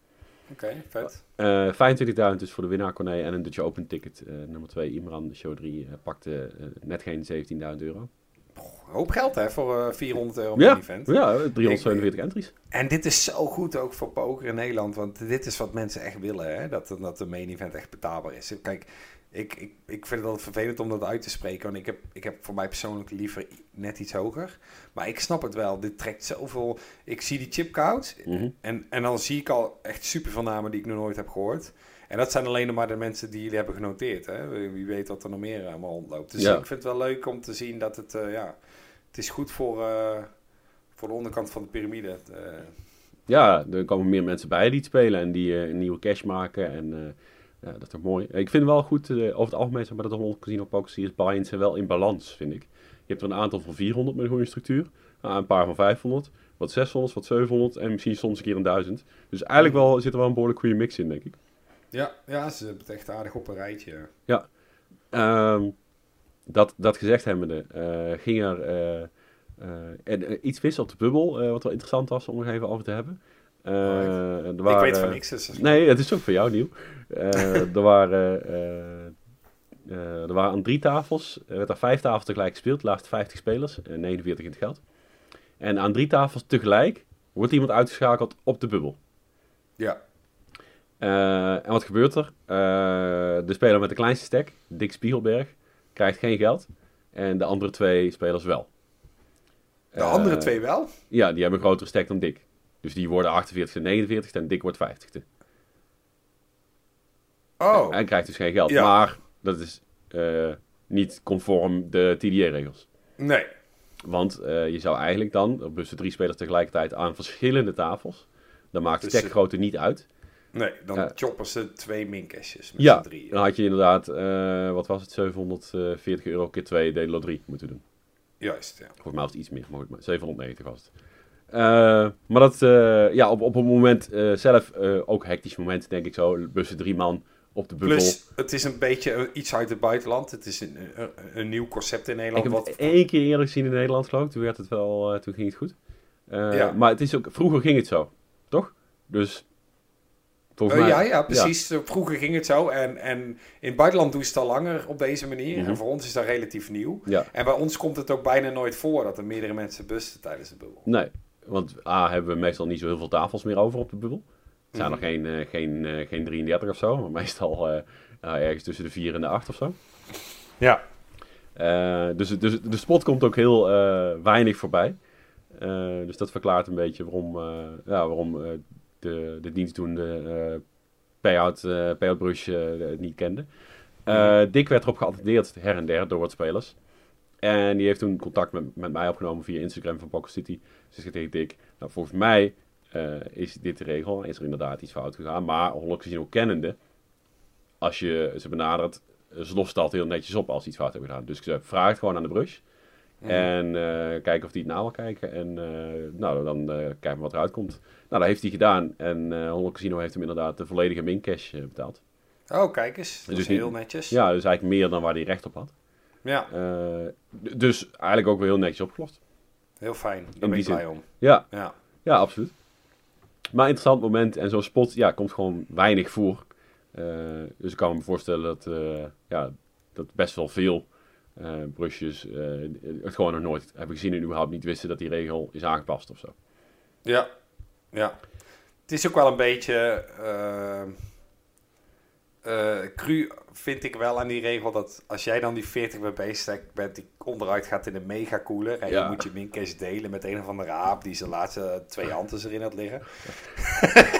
Oké, vet. Eh 25.000 dus voor de winnaar Corné en een Dutch Open ticket. nummer 2 Imran, show 3, pakte net geen 17.000 euro. Een hoop geld hè, voor eh, 400 euro Ja, event. ja, 347 entries. En dit is zo goed ook voor poker in Nederland. Want dit is wat mensen echt willen. Hè? Dat, dat de main event echt betaalbaar is. Kijk, ik, ik, ik vind het altijd vervelend om dat uit te spreken. Want ik heb, ik heb voor mij persoonlijk liever net iets hoger. Maar ik snap het wel. Dit trekt zoveel... Ik zie die chipcounts. Mhm. En, en dan zie ik al echt super veel namen die ik nog nooit heb gehoord. En dat zijn alleen nog maar de mensen die jullie hebben genoteerd. Hè? Wie weet wat er nog meer allemaal rondloopt. Dus Ja. ik vind het wel leuk om te zien dat het... eh, ja, het is goed voor, eh, voor de onderkant van de piramide. Eh, Ja, er komen meer mensen bij die het spelen en die eh, een nieuwe cash maken. En eh, ja, dat is toch mooi. Ik vind wel goed, eh, over het algemeen zijn bij de Holland Casino Poker Series buy-ins zijn wel in balans, vind ik. Je hebt er een aantal van 400 met een goede structuur. Een paar van 500, wat 600, wat 700 en misschien soms een keer een 1000. Dus eigenlijk wel, zit er wel een behoorlijk goede mix in, denk ik. Ja, ja, ze hebben het echt aardig op een rijtje. Ehm, dat, dat gezegd hebbende, eh ging er eh, eh, en, iets mis op de bubbel, wat wel interessant was om er even over te hebben. Ik weet van niks. Dus Nee, het is ook voor jou nieuw. Er, waren, er waren aan drie tafels, er werd er vijf tafels tegelijk gespeeld, de laatste 50 spelers, en 49 in het geld. En aan drie tafels tegelijk wordt iemand uitgeschakeld op de bubbel. Ja, en wat gebeurt er? Eh, de speler met de kleinste stack, Dick Spiegelberg, krijgt geen geld. En de andere twee spelers wel. de Eh, andere twee wel. Ja, die hebben een grotere stack dan Dick. Dus die worden 48 en 49 en Dick wordt 50 Oh, Hij krijgt dus geen geld. Ja. Maar dat is eh, niet conform de TDA-regels. nee. Want eh, je zou eigenlijk dan, op bussen drie spelers tegelijkertijd aan verschillende tafels, Dan maakt de Dus, stackgrootte niet uit. Nee, dan Ja. choppen ze twee minkestjes met Ja, z'n drieën. dan had je inderdaad, eh, wat was het, 740 euro keer 2 Delo 3 moeten doen. Juist, ja. Volgens mij was het iets meer, maar goed, maar 790 was het. Eh, maar dat, eh, ja, op, op het moment zelf, ook hectisch moment, denk ik zo. Bussen drie man op de bubbel. Plus, het is een beetje iets uit het buitenland. Het is een, een, een nieuw concept in ik Nederland. heb Wat, het één keer eerder gezien in Nederland, geloof ik. Toen, werd het wel, toen ging het goed. Ja. Maar het is ook, vroeger ging het zo, toch? Dus, volgens mij... ja, ja, precies. Vroeger ging het zo. En, en in het buitenland doen ze het al langer op deze manier. Mhm. En voor ons is dat relatief nieuw. Ja, En bij ons komt het ook bijna nooit voor dat er meerdere mensen bussen tijdens de bubbel. nee. Want A, hebben we meestal niet zo heel veel tafels meer over op de bubbel. Het zijn Mhm. er geen, eh, geen, eh, geen 33 of zo, maar meestal eh, nou, ergens tussen de 4 en de 8 of zo. Ja. Dus, dus de spot komt ook heel weinig voorbij. Dus dat verklaart een beetje waarom, ja, waarom de, de dienstdoende eh payout, eh payout brush eh, niet kende. Dick werd erop geattendeerd her en der door wat spelers. En die heeft toen contact met, met mij opgenomen via Instagram van Poker City. Dus ik zei tegen Dick, nou, volgens mij is dit de regel. Is er inderdaad iets fout gegaan. Maar Holland Casino kennende, als je ze benadert, ze lost het altijd heel netjes op als ze iets fout hebben gedaan. Dus ik zei, vraag het gewoon aan de brush. En eh, kijken of die het na wil kijken. En eh, nou, dan eh, kijken we wat eruit komt. Nou, dat heeft hij gedaan. En Holland Casino heeft hem inderdaad de volledige mincash betaald. Oh, kijk eens. Dat Dus is niet- heel netjes. Ja, dus eigenlijk meer dan waar hij recht op had. Ja, dus eigenlijk ook weer heel netjes opgelost. heel fijn. Daar In ben ik blij om. Ja, Ja. ja, absoluut. Maar interessant moment. En zo'n spot ja, komt gewoon weinig voor. Dus ik kan me voorstellen dat, ja, dat best wel veel brusjes eh, het gewoon nog nooit hebben gezien en überhaupt niet wisten dat die regel is aangepast of zo. Ja, ja. Het is ook wel een beetje. eh eh, cru vind ik wel aan die regel dat als jij dan die 40 bb stack bent, die onderuit gaat in een mega cooler. En Ja. je moet je mincash delen met een of andere aap die zijn laatste twee handen erin had liggen.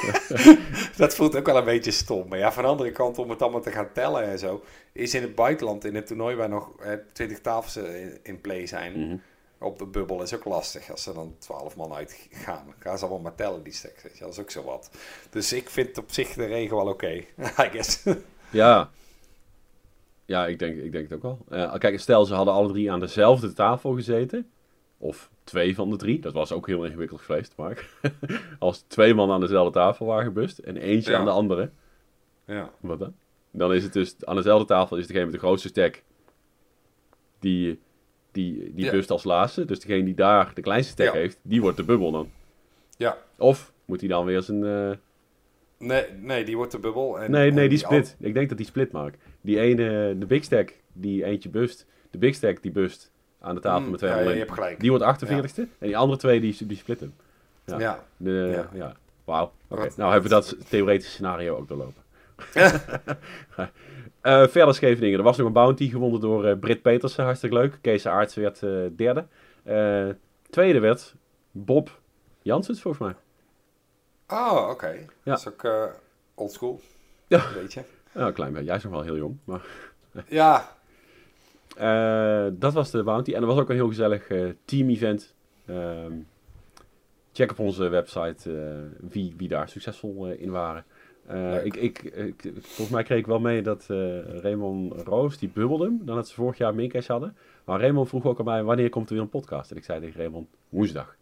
dat voelt ook wel een beetje stom. Maar ja, van de andere kant, om het allemaal te gaan tellen en zo, is in het buitenland, in het toernooi waar nog eh, 20 tafels eh, in, in play zijn. Mhm. Op de bubbel is ook lastig. Als er dan 12 man uitgaan, dan gaan ze allemaal maar tellen die stacks. Dat is ook zo wat. Dus ik vind op zich de regel wel oké. I guess. Ja. Ja, ik denk, ik denk het ook wel. Eh, kijk, stel ze hadden alle drie aan dezelfde tafel gezeten. Of twee van de drie. Dat was ook heel ingewikkeld geweest, Mark. Als twee man aan dezelfde tafel waren gebust en eentje Ja. aan de andere. ja. Wat dan? Dan is het dus aan dezelfde tafel is degene met de grootste stack. Die, die, die Ja. bust als laatste. Dus degene die daar de kleinste stack Ja. heeft, die wordt de bubbel dan. ja. Of moet hij dan weer zijn... eh, Nee, nee, die wordt de bubbel. En, Nee, nee, en die split. Ik denk dat die split maakt. Die ene, de big stack, die eentje bust. De big stack die bust aan de tafel Mm, met twee ja, je hebt gelijk. Die wordt 48ste. En die andere twee, die, die splitten. Ja. Ja. ja. De, Ja. ja. Wauw. Nou hebben we dat theoretische scenario ook doorlopen. Eh verder Scheveningen. Er was nog een bounty gewonnen door eh Britt Petersen. Hartstikke leuk. Kees Aarts werd eh, derde. Tweede werd Bob Janssens, volgens mij. Oh, oké. Dat is ook eh oldschool. Ja. Een beetje. Ja, een klein beetje. Jij is nog wel heel jong. Maar Ja, Eh, dat was de bounty. En er was ook een heel gezellig eh, team-event. Ehm, check op onze website wie, wie daar succesvol in waren. Ik, ik, ik, volgens mij kreeg ik wel mee dat Raymond Roos, die bubbelde hem, dan dat ze vorig jaar Mincash hadden. Maar Raymond vroeg ook aan mij, wanneer komt er weer een podcast? En ik zei tegen Raymond, woensdag.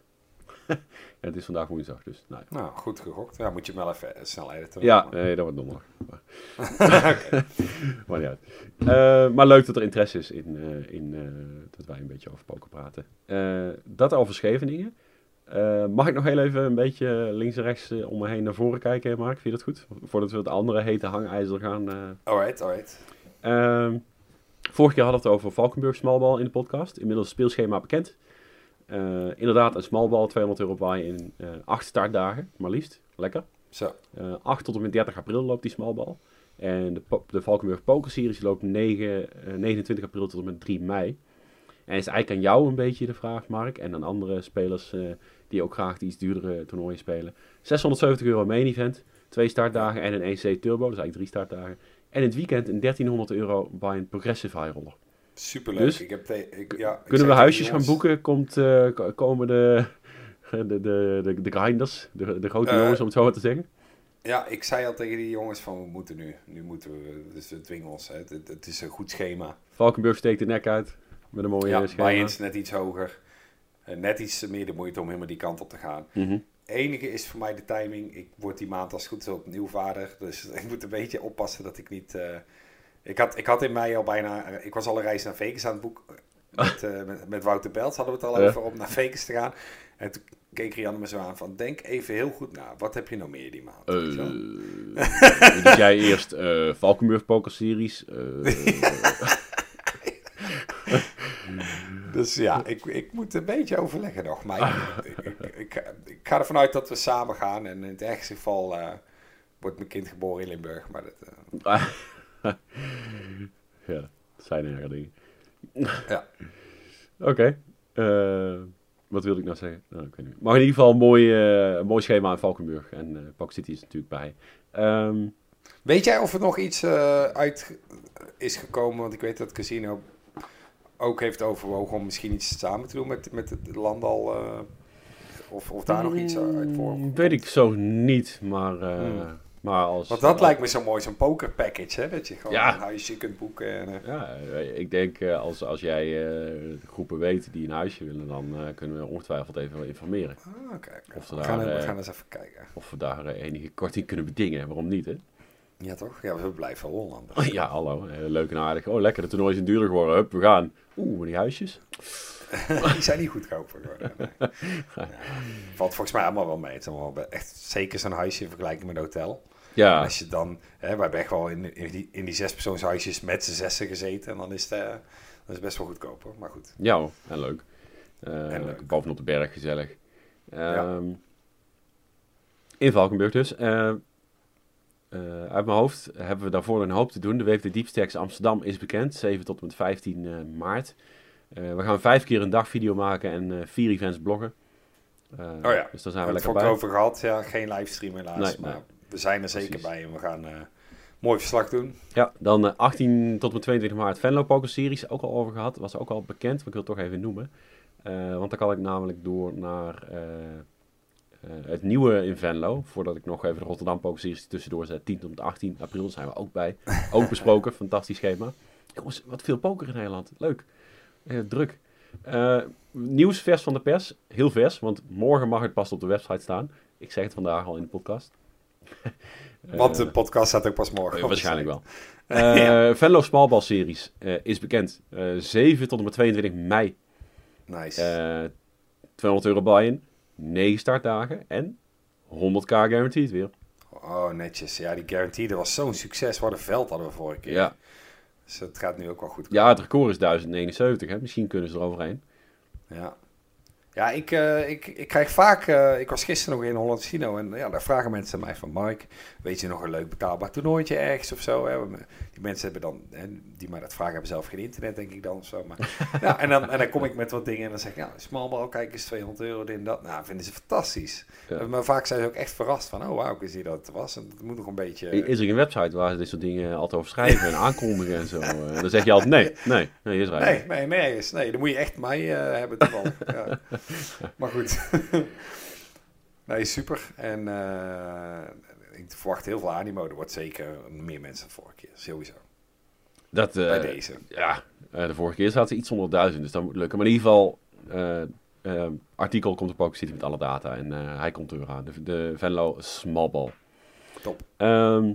En het is vandaag woensdag, dus nou ja. nou, goed gegokt. Ja, moet je hem wel even eh, snel editen. Ja, nee, dat wordt donderdag. Maar, maar niet uit. Eh, maar leuk dat er interesse is in, eh, in dat wij een beetje over poker praten. Dat al Scheveningen. Mag ik nog heel even een beetje links en rechts om me heen naar voren kijken, Mark? Vind je dat goed? Voordat we het andere hete hangijzer gaan. Alright, alright. Ehm, vorige keer hadden we het over Valkenburg Smallball in de podcast. Inmiddels speelschema bekend. Eh, inderdaad, een smallball, 200 euro bij in eh acht startdagen, maar liefst. Lekker. Zo. Eh 8 tot en met 30 april loopt die smallbal. En de, de Valkenburg Poker Series loopt 9, eh, 29 april tot en met 3 mei. En is eigenlijk aan jou een beetje de vraag, Mark. En aan andere spelers eh, die ook graag iets duurdere toernooien spelen. 670 euro main event. Twee startdagen en een EC Turbo. Dus eigenlijk drie startdagen. En in het weekend een 1300 euro bij een Progressive High Roller. Superleuk. Dus, ik heb ik, ja, Kunnen we huisjes gaan boeken? Komt, eh, ko- komen de De, de, de, de grinders, de, de grote Eh, jongens om het zo maar te zeggen. Ja, ik zei al tegen die jongens van we moeten nu. Nu moeten we, dus we dwingen ons. Hè. Het, het is een goed schema. Valkenburg steekt de nek uit met een mooie Ja, schema. Bayern's net iets hoger. Eh, net iets meer de moeite om helemaal die kant op te gaan. Mhm. enige is voor mij de timing. Ik word die maand als het goed is opnieuw vader. Dus ik moet een beetje oppassen dat ik niet... ik, had, ik had in mei al bijna... Ik was al een reis naar Vegas aan het boek. Met, eh, met, met Wouter Belt hadden we het al Ja. over om naar Vegas te gaan. En toen keek Rianne me zo aan van... Denk even heel goed na. Wat heb je nog meer die maand? Eh, dus jij eerst eh Valkenburg Poker Series. eh, Dus ja, ik, ik moet een beetje overleggen nog. Maar ik, ik, ik, ik ga ervan uit dat we samen gaan. En in het ergste geval eh, wordt mijn kind geboren in Limburg. Maar dat, eh, ja, dat zijn erge dingen. ja. Oké. eh, wat wilde ik nou zeggen? Nou, ik weet niet. Maar in ieder geval een mooi, eh, een mooi schema in Valkenburg. En eh Poker City is natuurlijk bij. Ehm, Weet jij of er nog iets uit is gekomen? Want ik weet dat het casino ook heeft overwogen om misschien iets samen te doen met, met het landal. of, of daar nog iets uit voor. mm, Weet ik zo niet, maar, Hmm. Maar als... Want dat lijkt me zo mooi, zo'n poker package, hè? Dat je gewoon Ja. een huisje kunt boeken. En, eh, Ja, eh, ik denk eh, als, als jij de groepen weet die een huisje willen, dan kunnen we ongetwijfeld even informeren. ah. Of we, daar, gaan, we gaan eens even kijken. Of we daar enige korting kunnen bedingen. Waarom niet, hè? Ja, toch? Ja, we blijven Holland. Ja, hallo. leuk en aardig. Oh, lekker. De toernooi is duurder geworden. Hup, we gaan. Oeh, maar die huisjes. Die zijn niet goedkoper geworden. Nee. Ja. Valt volgens mij allemaal wel mee. Het is allemaal wel echt zeker zo'n huisje in vergelijking met een hotel. Ja, als je dan, hè, we hebben echt wel in, in die, in die zespersoonshuisjes met z'n zessen gezeten. En dan is het, dat is best wel goedkoper. Maar goed. ja en leuk. Eh, En leuk. Bovenop de berg, gezellig. Ja. Ehm, In Valkenburg dus. Eh, eh, uit mijn hoofd hebben we daarvoor een hoop te doen. De WFD Deepstacks Amsterdam is bekend. 7 tot en met 15 eh, maart. We gaan vijf keer een dag video maken en vier events bloggen. Oh ja. Dus daar zijn we we lekker het bij. ook over gehad. Ja, geen livestream helaas. Nee, maar nee. We zijn er zeker Precies. bij. En we gaan eh mooi verslag doen. Ja, dan eh, 18 tot en met 22 maart Venlo Poker Series, ook al over gehad. Was ook al bekend, maar ik wil het toch even noemen. Eh, want dan kan ik namelijk door naar eh, eh, het nieuwe in Venlo. Voordat ik nog even de Rotterdam Poker Series tussendoor zet. 10 tot en met 18 april zijn we ook bij. Ook besproken, fantastisch schema. Jongens, wat veel poker in Nederland. Leuk. Eh, druk. Eh, nieuws vers van de pers. Heel vers, want morgen mag het pas op de website staan. Ik zeg het vandaag al in de podcast. Want Eh, de podcast staat ook pas morgen. eh, waarschijnlijk wel. Eh Ja. Venlo Smallball Series eh, is bekend. Eh 7 tot en met 22 mei. Nice. Eh 200 euro buy-in. 9 startdagen. En 100k guaranteed weer. oh, netjes. Ja, die guarantee, dat was zo'n succes. Wat een veld hadden we vorige keer. Ja. Dus het gaat nu ook wel goed. ja, het record is 1079. Hè? Misschien kunnen ze er overheen. Ja, ja ik, eh, ik, ik krijg vaak... eh, ik was gisteren nog in Holland Casino en ja, daar vragen mensen mij van... Mike, weet je nog een leuk betaalbaar toernooitje ergens of zo? Hè? Die mensen hebben dan... Hè, die mij dat vragen hebben zelf geen internet, denk ik dan of zo. Maar, ja, en, dan, en dan kom ik met wat dingen en dan zeg ik... Ja, smallball, kijk eens, 200 euro, dit en dat. Nou, vinden ze fantastisch. Ja. Maar vaak zijn ze ook echt verrast van... Oh, wauw, ik wist niet dat het was. En het moet nog een beetje... Is er een website waar ze dit soort dingen altijd over schrijven en aankondigen en zo? Eh, dan zeg je altijd nee, nee, nee, is Nee, nee, nergens. Nee, dan moet je echt mij eh, hebben ja. Maar goed. nee, super. En eh, ik verwacht heel veel animo. Er wordt zeker meer mensen dan vorige keer. Sowieso. Dat, eh, Bij deze. Ja, eh, de vorige keer zaten ze iets onder duizend, dus dat moet lukken. Maar in ieder geval, eh, artikel komt op Poker City met alle data en hij komt er weer aan. De, de Venlo Smallball. Top. Ehm,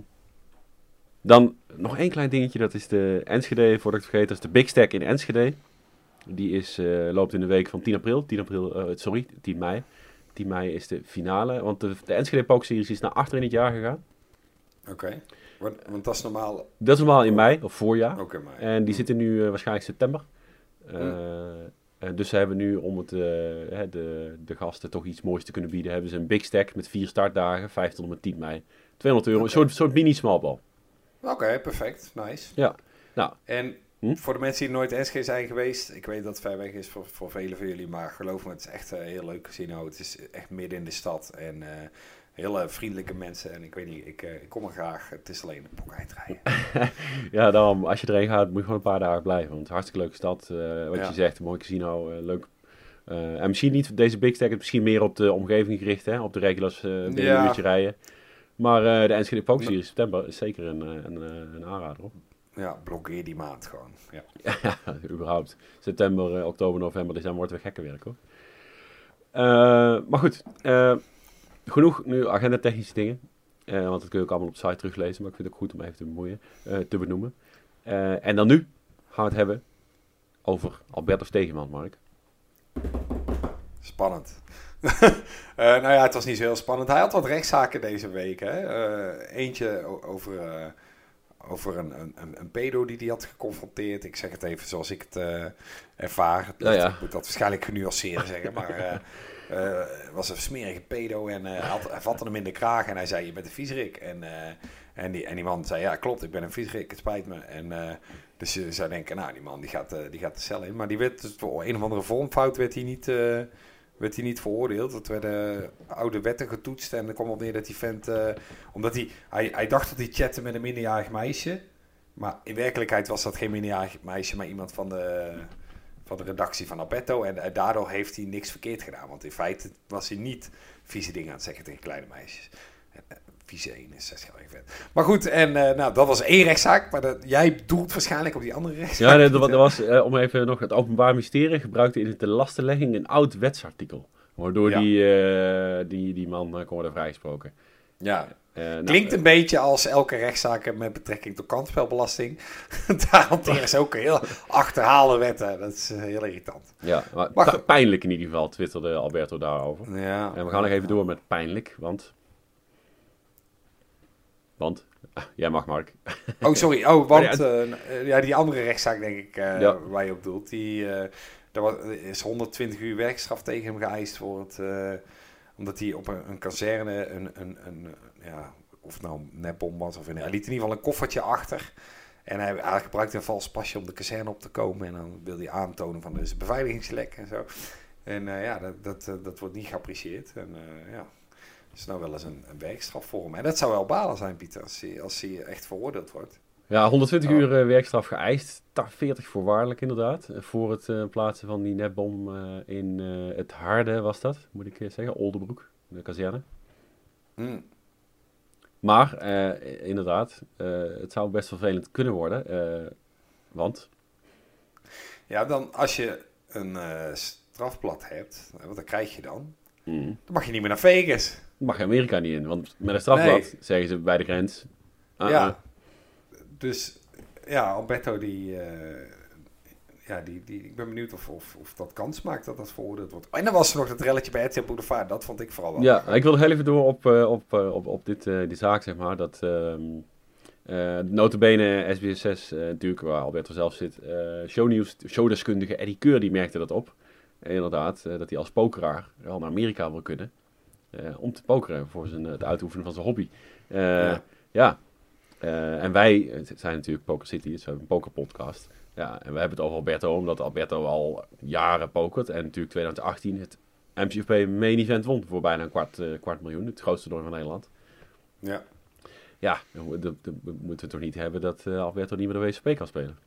dan nog één klein dingetje, dat is de Enschede, voordat ik het vergeet, dat is de Big Stack in Enschede. Die is, eh, loopt in de week van 10 april, 10 april, eh, sorry, 10 mei. 10 mei is de finale, want de, de Enschede Series is naar achter in het jaar gegaan. Oké. Want, want dat is normaal Dat is normaal in mei, of voorjaar. ook in mei. En die zitten nu eh, waarschijnlijk september. En dus ze hebben nu, om het, hè, de, de gasten toch iets moois te kunnen bieden, hebben ze een big stack met vier startdagen, 5 tot en met 10 mei. 200 euro, een soort, soort mini smallball. Oké, perfect. Nice. Ja. Nou, En Hm? voor de mensen die nooit SG zijn geweest, ik weet dat het ver weg is voor, voor velen van jullie, maar geloof me, het is echt een heel leuk casino. Het is echt midden in de stad en eh, hele vriendelijke mensen. En ik weet niet, ik, eh, ik kom er graag. Het is alleen de pok rijden. ja, daarom, als je erheen gaat, moet je gewoon een paar dagen blijven. Want het is een hartstikke leuke stad. eh, wat Ja. je zegt, een mooi casino, leuk, en misschien niet deze Big Stack, misschien meer op de omgeving gericht, hè, op de regulars uh, binnen Ja. een uurtje rijden. Maar eh, de Enschede Poker Series in september is zeker een, een, een aanrader. Hoor. Ja, blokkeer die maand gewoon. Ja. ja, überhaupt. September, eh, oktober, november, december wordt weer gekke werk hoor. Eh, maar goed, eh, genoeg nu agenda technische dingen. Want dat kun je ook allemaal op de site teruglezen. Maar ik vind het ook goed om even te bemoeien, te benoemen. En dan nu gaan we het hebben over Alberto Stegeman, Mark. Spannend. Nou ja, het was niet zo heel spannend. Hij had wat rechtszaken deze week. Hè? Eentje over, over een, een, een, pedo die hij had geconfronteerd. Ik zeg het even zoals ik het eh, ervaar. Ja, ja. Ik moet dat waarschijnlijk genuanceerd zeggen. Maar het was een smerige pedo en hij, had, hij vatte hem in de kraag. En hij zei, je bent een viezerik. En, en, die, en die man zei, ja klopt, ik ben een viezerik. Het spijt me. En... dus je zou denken, nou, die man die gaat, die gaat de cel in. Maar die werd dus voor een of andere vormfout werd hij niet, werd hij niet veroordeeld. Dat werden oude wetten getoetst. En er kwam op neer dat die vent... eh, omdat hij, hij... Hij dacht dat hij chatte met een minderjarig meisje. Maar in werkelijkheid was dat geen minderjarig meisje... maar iemand van de, van de redactie van Alberto. En, eh, daardoor heeft hij niks verkeerd gedaan. Want in feite was hij niet vieze dingen aan het zeggen tegen kleine meisjes. Eh, Vieze 1 is zesjarige vent. Maar goed, en eh, nou, dat was één rechtszaak. Maar dat, jij doelt waarschijnlijk op die andere rechtszaak. Ja, nee, er was, eh, om even nog het Openbaar Ministerie gebruikte in de lastenlegging een oud wetsartikel. Waardoor Ja. die, eh, die, die man kon worden vrijgesproken. Ja, nou, Klinkt een beetje als elke rechtszaak met betrekking tot kansspelbelasting. Daar hanteren ze ook heel achterhaalde wetten. Dat is heel irritant. Ja, maar Maar pijnlijk in ieder geval twitterde Alberto daarover. Ja. En we gaan nog even door met pijnlijk, want... Want? Jij mag, Mark. Oh, sorry. Oh, want eh, ja, die andere rechtszaak, denk ik, eh, Ja. waar je op doelt, die, eh daar was, is 120 uur werkstraf tegen hem geëist voor het, omdat hij op een, een kazerne een, een, een, ja, of het nou een nepbom was of een, hij liet in ieder geval een koffertje achter. En hij, hij gebruikte een vals pasje om de kazerne op te komen. En dan wilde hij aantonen van er is een beveiligingslek en zo. En ja, dat, dat, dat wordt niet geapprecieerd. En ja, is nou wel eens een, een werkstraf voor hem. En dat zou wel balen zijn, Pieter, als hij, als hij echt veroordeeld wordt. Ja, 120 Oh. uur eh, werkstraf geëist. Ta- 40 voorwaardelijk inderdaad. Voor het eh, plaatsen van die netbom eh, in het Harde was dat, moet ik zeggen. Oldenbroek, de kazerne. Hm. Maar inderdaad, het zou best vervelend kunnen worden. want, Ja, dan als je een strafblad hebt, wat dan krijg je dan? mm, Dan mag je niet meer naar Vegas. Mag je Amerika niet in. Want met een strafblad Nee. zeggen ze bij de grens. ah, ja. ah. Dus ja, Alberto die, eh, ja, die, die, ik ben benieuwd of, of, of dat kans maakt dat dat veroordeeld wordt. En dan was er nog dat relletje bij RTL Boulevard, dat vond ik vooral wel. Ja, ik wil heel even door op, eh, op, eh, op, op dit, die zaak, zeg maar. Dat ehm eh notabene SBS6, eh, natuurlijk waar Alberto zelf zit, shownieuws, showdeskundige Eddie Keur, die merkte dat op. Inderdaad, dat hij als pokeraar wel naar Amerika wil kunnen. Eh, om te pokeren voor zijn, het uitoefenen van zijn hobby. Eh, Ja. ja. Eh, en wij zijn natuurlijk Poker City, dus we hebben een pokerpodcast. Ja, en we hebben het over Alberto, omdat Alberto al jaren pokert. En natuurlijk 2018 het MCFP main event won voor bijna een kwart, kwart miljoen. Het grootste toernooi van Nederland. Ja. Ja, dan moet- dan- dan moeten we toch niet hebben dat Alberto niet meer de WSP kan spelen.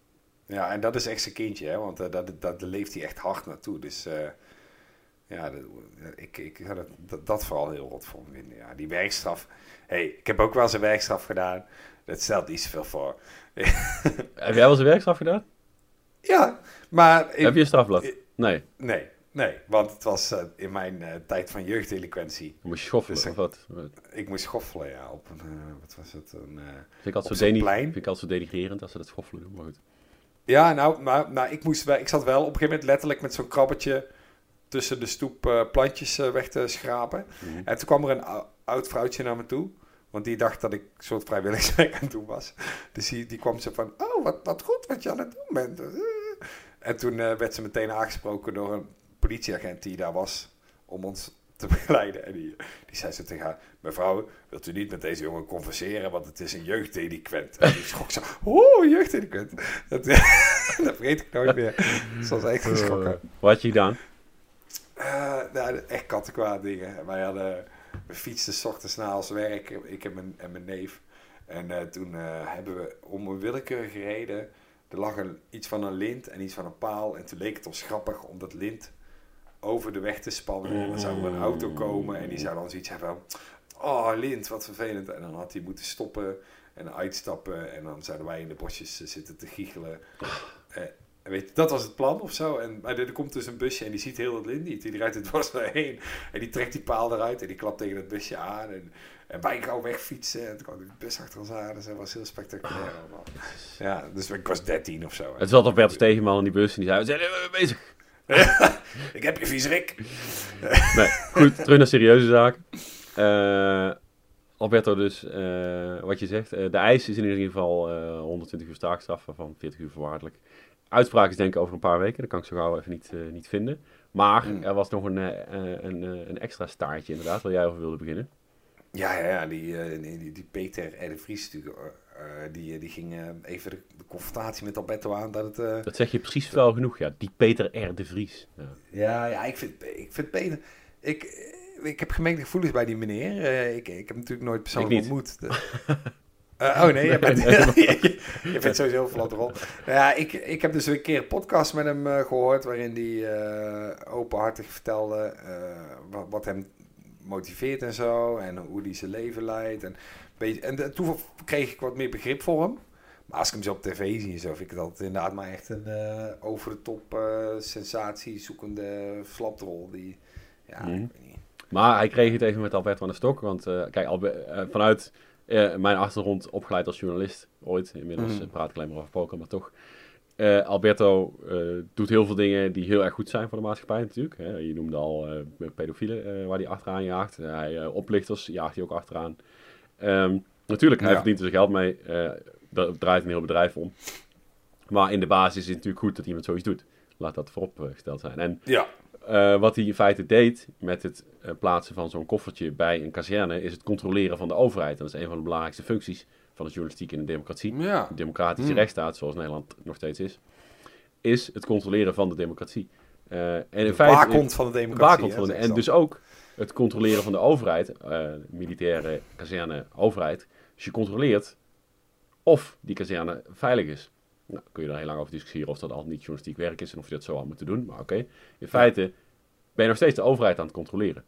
Ja, en dat is echt zijn kindje, hè, want eh, dat, dat, daar leeft hij echt hard naartoe. Dus ja, dat, ik, ik zou dat, dat, vooral heel rot vinden. Ja, die werkstraf. hey, ik heb ook wel zijn werkstraf gedaan. Dat stelt niet zoveel voor. Heb jij wel eens een werkstraf gedaan? Ja, maar... ik- Heb je een strafblad? Nee, Nee, nee, want het was eh, in mijn eh, tijd van jeugddelinquentie. dan moest je schoffelen Dus, of wat? Ik moest schoffelen, ja, op een, eh, wat was het, een... Vind ik altijd, zo, zo'n deni- plein? vind ik altijd zo denigrerend als ze dat schoffelen doen, maar goed. Ja, nou, maar, maar ik, moest wel, ik zat wel op een gegeven moment letterlijk met zo'n krabbetje tussen de stoep eh, plantjes eh, weg te schrapen. Mhm. En toen kwam er een ou- oud vrouwtje naar me toe. Want die dacht dat ik een soort vrijwilligerswerk aan het doen was. Dus die, die kwam zo van, oh, wat, wat goed wat je aan het doen bent. En toen eh, werd ze meteen aangesproken door een politieagent die daar was om ons te begeleiden. En die, die zei zo tegen haar, mevrouw, wilt u niet met deze jongen converseren, want het is een jeugddelinquent. En die schrok zo, oh, jeugddelinquent. Dat, dat vergeet ik nooit meer. Dat was echt geschrokken. Wat had je gedaan? Eh, nou, echt kattenkwaad dingen. Wij hadden, we fietsten 's ochtends na ons werk, ik en mijn, en mijn neef. En eh, toen eh, hebben we om een willekeurige reden, er lag een, iets van een lint en iets van een paal. En toen leek het ons grappig om dat lint over de weg te spannen. En dan zou er een auto komen en die zou dan zoiets hebben van... Oh, Lint, wat vervelend. En dan had hij moeten stoppen en uitstappen. En dan zouden wij in de bosjes zitten te giechelen. En weet je, dat was het plan of zo. En, maar er komt dus een busje en die ziet heel dat Lint niet. Die rijdt het bos heen en die trekt die paal eruit en die klapt tegen het busje aan. En, en wij gauw wegfietsen en toen kwam de bus achter ons aan. Dus dat was heel spectaculair allemaal. Ja, dus ik was 13 of zo. Het zat Alberto Stegenman in die bus en die zei, we zijn bezig. ik heb je viezerik. Nee, goed, terug naar serieuze zaken. Eh, Alberto dus, eh, wat je zegt, eh, de eis is in ieder geval eh, 120 uur taakstraf, van 40 uur voorwaardelijk. Uitspraak is denk ik over een paar weken, dat kan ik zo gauw even niet, eh, niet vinden. Maar Mm. er was nog een, eh, eh, een, een extra staartje inderdaad, waar jij over wilde beginnen. Ja, ja, ja die, die, die, die Peter R. de Vries natuurlijk, die, die ging even de, de confrontatie met Alberto aan dat het... Dat zeg je precies wel genoeg, ja. Die Peter R. de Vries. Ja. Ja, ja ik, vind, ik vind Peter... Ik, ik heb gemengde gevoelens bij die meneer. Ik, ik heb natuurlijk nooit persoonlijk ontmoet. Eh, oh nee, je bent, je, je bent sowieso een. Nou ja, ik, ik heb dus een keer een podcast met hem eh, gehoord... waarin hij eh, openhartig vertelde wat, wat hem motiveert en zo... en hoe hij zijn leven leidt. En, beetje, en toen kreeg ik wat meer begrip voor hem. Maar als ik hem zo op tv zie en zo... vind ik altijd inderdaad maar echt een over de top sensatie zoekende flaprol. Die, ja, Mhm. ik weet niet. Maar hij kreeg het even met Alberto aan de stok. Want kijk, Albe- eh, vanuit eh, mijn achtergrond opgeleid als journalist ooit. Inmiddels Mhm. eh, praat ik alleen maar over poker, maar toch. Eh, Alberto doet heel veel dingen die heel erg goed zijn voor de maatschappij natuurlijk. Hè. Je noemde al pedofielen waar hij achteraan jaagt. hij, oplichters jaagt hij ook achteraan. Ehm, natuurlijk, hij Ja. verdient er zijn geld mee. daar draait een heel bedrijf om. Maar in de basis is het natuurlijk goed dat iemand zoiets doet. Laat dat vooropgesteld zijn. En Ja, eh, wat hij in feite deed met het eh, plaatsen van zo'n koffertje bij een kazerne, is het controleren van de overheid. Dat is een van de belangrijkste functies van de journalistiek in een democratie. ja. Een democratische Hmm. rechtsstaat, zoals Nederland nog steeds is, is het controleren van de democratie. Eh, en in de feite, waakhond van de de democratie. waakhond hè, van de- zeggen en dus ook het controleren van de overheid, militaire kazerne, overheid. Dus je controleert of die kazerne veilig is. Nou, kun je daar heel lang over discussiëren of dat al niet journalistiek werk is en of je dat zo had moeten doen. Maar oké, in feite ben je nog steeds de overheid aan het controleren.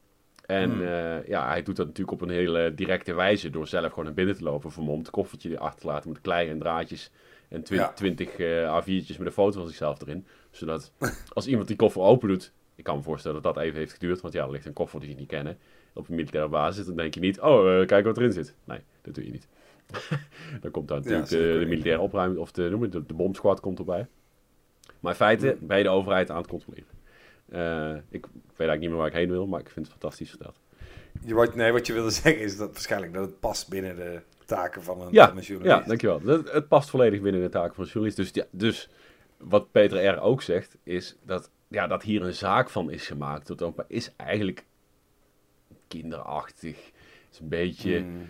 En Hmm. eh, ja, hij doet dat natuurlijk op een hele directe wijze door zelf gewoon naar binnen te lopen, vermomd, koffertje achter te laten met klei en draadjes en twi- Ja. 20 eh A4'tjes met een foto van zichzelf erin. Zodat als iemand die koffer open doet, ik kan me voorstellen dat dat even heeft geduurd, want ja, er ligt een koffer die je niet kennen op een militaire basis, dan denk je niet, oh, eh, kijk wat erin zit. Nee, dat doe je niet. dan komt daar natuurlijk de, militaire opruiming, of de, noem het, de, de bomsquad komt erbij. Maar in feite ben je de overheid aan het controleren. Eh, ik weet eigenlijk niet meer waar ik heen wil, maar ik vind het fantastisch verteld. Je, wat, nee, wat je wilde zeggen is dat waarschijnlijk dat het past binnen de taken van een, Ja, van een journalist. Ja, dankjewel. Het, het past volledig binnen de taken van een journalist. Dus, ja, dus wat Peter R. ook zegt, is dat, ja, dat hier een zaak van is gemaakt. Dat is eigenlijk kinderachtig. Het is een beetje, Hmm.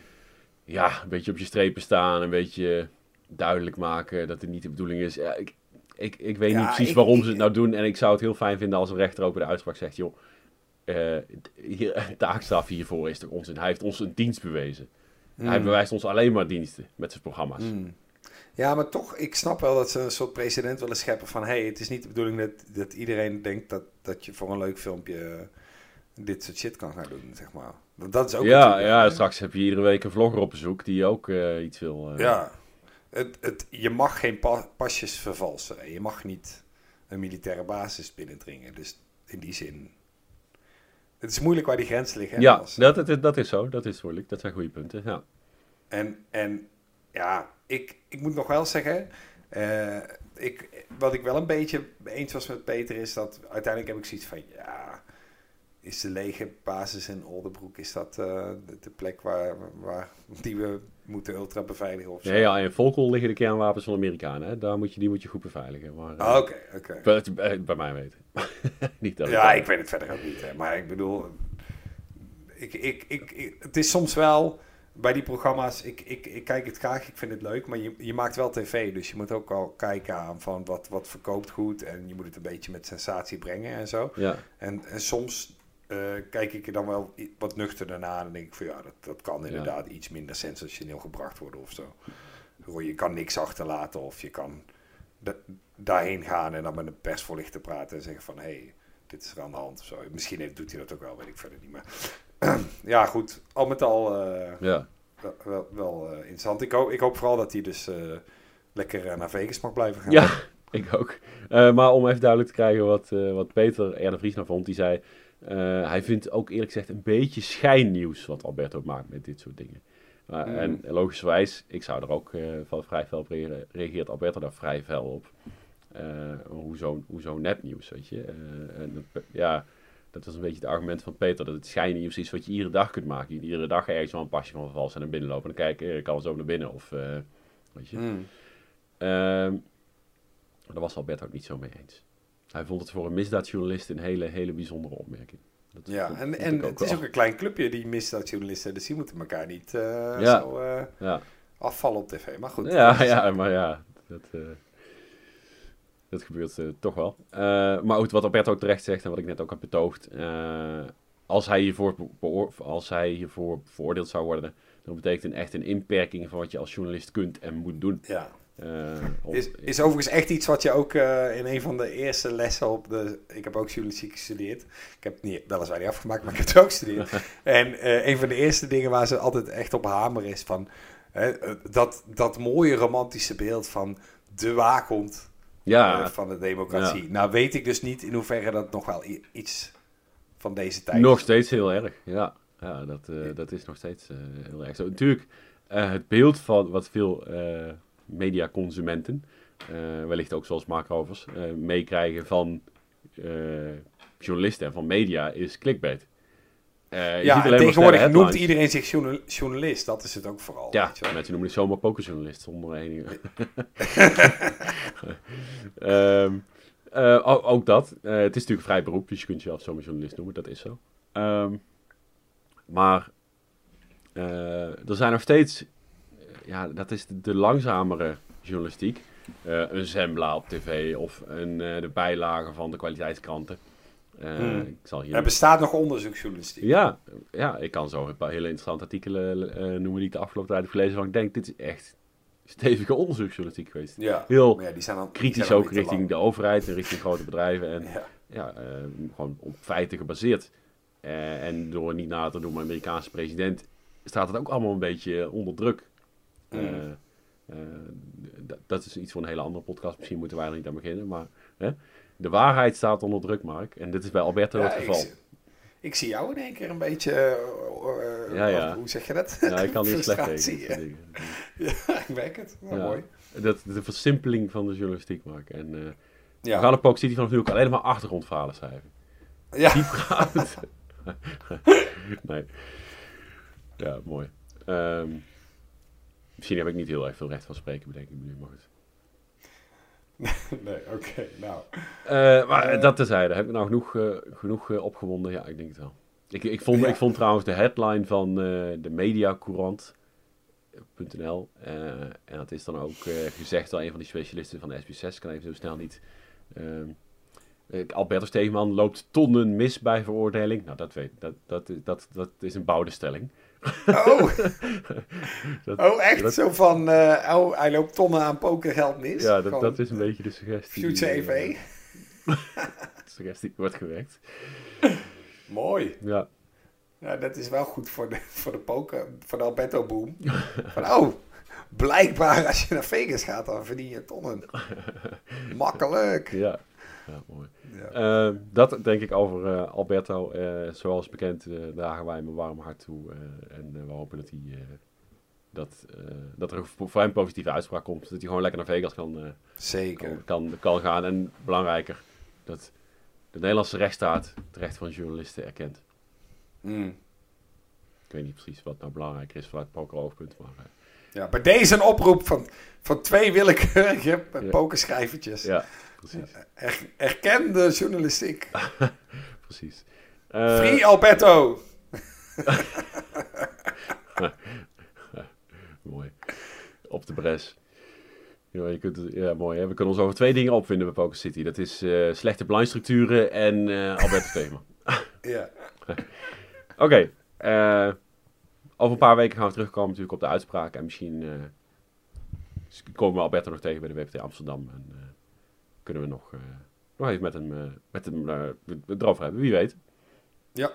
Ja, een beetje op je strepen staan. Een beetje duidelijk maken dat het niet de bedoeling is. Ja, ik, ik, ik weet Ja, niet precies ik- waarom ik- ze het nou doen. En ik zou het heel fijn vinden als een rechter ook bij de uitspraak zegt... joh, eh, hier, taakstraf hiervoor is toch onzin. Hij heeft ons een dienst bewezen. Hij Hmm. bewijst ons alleen maar diensten met zijn programma's. Hmm. Ja, maar toch, ik snap wel dat ze een soort precedent willen scheppen van... hé, hey, het is niet de bedoeling dat, dat iedereen denkt dat, dat je voor een leuk filmpje eh, dit soort shit kan gaan doen, zeg maar. Dat is ook Ja, ja, straks heb je iedere week een vlogger op bezoek die ook eh, iets wil. eh, Ja, het, het, je mag geen pa- pasjes vervalsen. en Je mag niet een militaire basis binnendringen. Dus in die zin... Het is moeilijk waar die grenzen liggen. Ja, als- dat, dat, dat is zo. Dat is moeilijk. Dat zijn goede punten. Ja. En, en ja, ik, ik moet nog wel zeggen... eh, ik, wat ik wel een beetje eens was met Peter is dat... Uiteindelijk heb ik zoiets van... Is de lege basis in Oldenbroek... Is dat eh, de, de plek waar, waar die we moeten ultra beveiligen of zo? Ja, ja, in Volkel liggen de kernwapens van de Amerikanen. Hè? Daar moet je, die moet je goed beveiligen. Maar, eh, Ah, Oké, oké. bij, bij- bij mij weten. Niet dat Ja, ik weet het verder ook niet. Hè. Maar ik bedoel, ik, ik, ik, ik- het is soms wel bij die programma's, ik, ik, ik kijk het graag, ik vind het leuk, maar je, je maakt wel tv, dus je moet ook al kijken aan van wat, wat verkoopt goed en je moet het een beetje met sensatie brengen en zo. Ja, En, en soms eh, kijk ik er dan wel wat nuchterder naar en denk ik van ja, dat, dat kan inderdaad iets minder sensationeel gebracht worden of zo. Je kan niks achterlaten of je kan da- daarheen gaan en dan met een persvoorlichter praten en zeggen van hé, hey, dit is er aan de hand of zo. Misschien heeft, doet hij dat ook wel, weet ik verder niet. Maar ja, goed. Al met al eh, Ja. wel, wel, wel, eh, interessant. Ik hoop, ik hoop vooral dat hij dus lekker naar Vegas mag blijven gaan. Ja, ik ook. Maar om even duidelijk te krijgen wat, wat Peter R. de Vries nou vond. Die zei, hij vindt ook eerlijk gezegd een beetje schijnnieuws wat Alberto maakt met dit soort dingen. Maar- Mm. En logischerwijs, ik zou er ook eh, van vrij fel op reageren, reageert Alberto daar vrij fel op. Eh, hoezo, hoezo nepnieuws, weet je. Eh, en, ja, dat was een beetje het argument van Peter, dat het schijnnieuws is wat je iedere dag kunt maken. Je iedere dag ergens wel een pasje van vals en naar binnen lopen en dan kijken, eh, ik kan zo naar binnen. Of, eh, weet je. Mm. Ehm, daar was Albert ook niet zo mee eens. Hij vond het voor een misdaadjournalist een hele, hele bijzondere opmerking. Dat Ja, vond- en, vond en het is ook een klein clubje, die misdaadjournalisten. Dus die moeten elkaar niet eh, Ja. zo eh, Ja, afvallen op tv. Maar goed. ja, ja, maar ja, dat, eh, dat gebeurt toch wel. Maar goed, wat Albert ook terecht zegt en wat ik net ook heb betoogd. als, hij hiervoor als hij hiervoor veroordeeld zou worden, dan betekent het echt een inperking van wat je als journalist kunt en moet doen. Ja. Eh, Is, is overigens echt iets wat je ook eh, in een van de eerste lessen op de... Ik heb ook journalistiek gestudeerd. Ik heb het niet, weliswaar niet afgemaakt, maar ik heb het ook gestudeerd. en eh, een van de eerste dingen waar ze altijd echt op hameren is van... dat, dat mooie romantische beeld van de waakhond ja, van de democratie. Nou weet ik dus niet in hoeverre dat nog wel iets van deze tijd Nog steeds heel erg, ja. Ja, dat, dat is nog steeds heel erg zo. Natuurlijk, het beeld van wat veel mediaconsumenten, eh, wellicht ook zoals Mark Rovers, eh, meekrijgen van eh, journalisten en van media is clickbait. Ja, tegenwoordig noemt iedereen zich journal- journalist. Dat is het ook vooral. Ja, weet je wel. mensen noemen het zomaar pokerjournalist zonder enige. Eh, o- ook dat. Het is natuurlijk vrij beroep, dus je kunt jezelf zomaar journalist noemen, dat is zo. Ehm, maar er zijn nog steeds, ja, dat is de, de langzamere journalistiek. Eh, een Zembla op tv of een, eh, de bijlagen van de kwaliteitskranten. Eh, Hmm. Ik zal hier Er bestaat nog onderzoeksjournalistiek. ja, ja, ik kan zo een paar hele interessante artikelen noemen die ik de afgelopen tijd heb gelezen. Van ik denk, dit is echt stevige onderzoeksjournalistiek geweest. Ja. Heel ja, die zijn dan, die Kritisch zijn ook richting de overheid en richting grote bedrijven. En. Ja. ja, gewoon op feiten gebaseerd. En door niet na te doen, maar Amerikaanse president, staat het ook allemaal een beetje onder druk. Mm. Eh, eh, dat is iets voor een hele andere podcast. Misschien moeten wij er niet aan beginnen. Maar hè, de waarheid staat onder druk, Mark. En dit is bij Alberto Ja, het ik, geval. zie- ik zie jou in één keer een beetje... eh, Ja, ja. Hoe zeg je dat? Ja, ik kan niet slecht tegen. Ja. ik merk het. Ja. mooi. Dat, de versimpeling van de journalistiek, Mark. En Ja. we gaan op Poke City vanaf nu ook alleen maar achtergrondverhalen schrijven. ja. Diepgaand. nee. Ja, mooi. Ehm, misschien heb ik niet heel erg veel recht van spreken, bedenk ik me nu, maar goed. Nee, oké. nou. Eh, maar Eh. dat terzijde, heb ik nou genoeg, eh, genoeg opgewonden? Ja, ik denk het wel. Ik, ik, vond, Ja. ik vond trouwens de headline van de mediacourant.nl en dat is dan ook gezegd door een van die specialisten van de SB6, kan even zo snel niet. Ehm eh, Alberto Stegeman loopt tonnen mis bij veroordeling. Nou, dat, weet, dat, dat, dat, dat is een bouwde stelling. Oh, Dat- oh echt? dat- Zo van, eh, oh, hij loopt tonnen aan pokergeld mis? Ja, dat, dat is een beetje de suggestie. Future die, EV. eh, suggestie wordt gewerkt. Mooi. Ja, Ja, dat is wel goed voor de, voor de poker, voor de Alberto boom. Van, oh, blijkbaar als je naar Vegas gaat, dan verdien je tonnen. Makkelijk. ja. Ja mooi. Ja. Eh, dat denk ik over eh, Alberto. Eh, zoals bekend dragen wij hem een warm hart toe. en we hopen dat, hij, dat, dat er voor hem positieve uitspraak komt. Dat hij gewoon lekker naar Vegas kan, Zeker. kan, kan, kan gaan. En belangrijker, dat de Nederlandse rechtsstaat het recht van journalisten erkent. Mm. Ik weet niet precies wat nou belangrijker is vanuit pokeroogpunt. Maar Ja, bij deze een oproep van, van twee willekeurige Ja. pokerschrijvertjes. ja, precies. Er, erken de journalistiek. precies. Eh, Free Alberto. Mooi. Op de bres. Ja, je kunt, ja, mooi. Hè? We kunnen ons over twee dingen opvinden bij Poker City. Dat is eh, slechte blindstructuren en eh Alberto Thema. Ja. Oké. over een paar weken gaan we terugkomen natuurlijk op de uitspraak. En misschien komen we Alberto nog tegen bij de WPT Amsterdam. En kunnen we nog, eh, nog even met hem, eh, met hem eh, erover hebben, wie weet. Ja.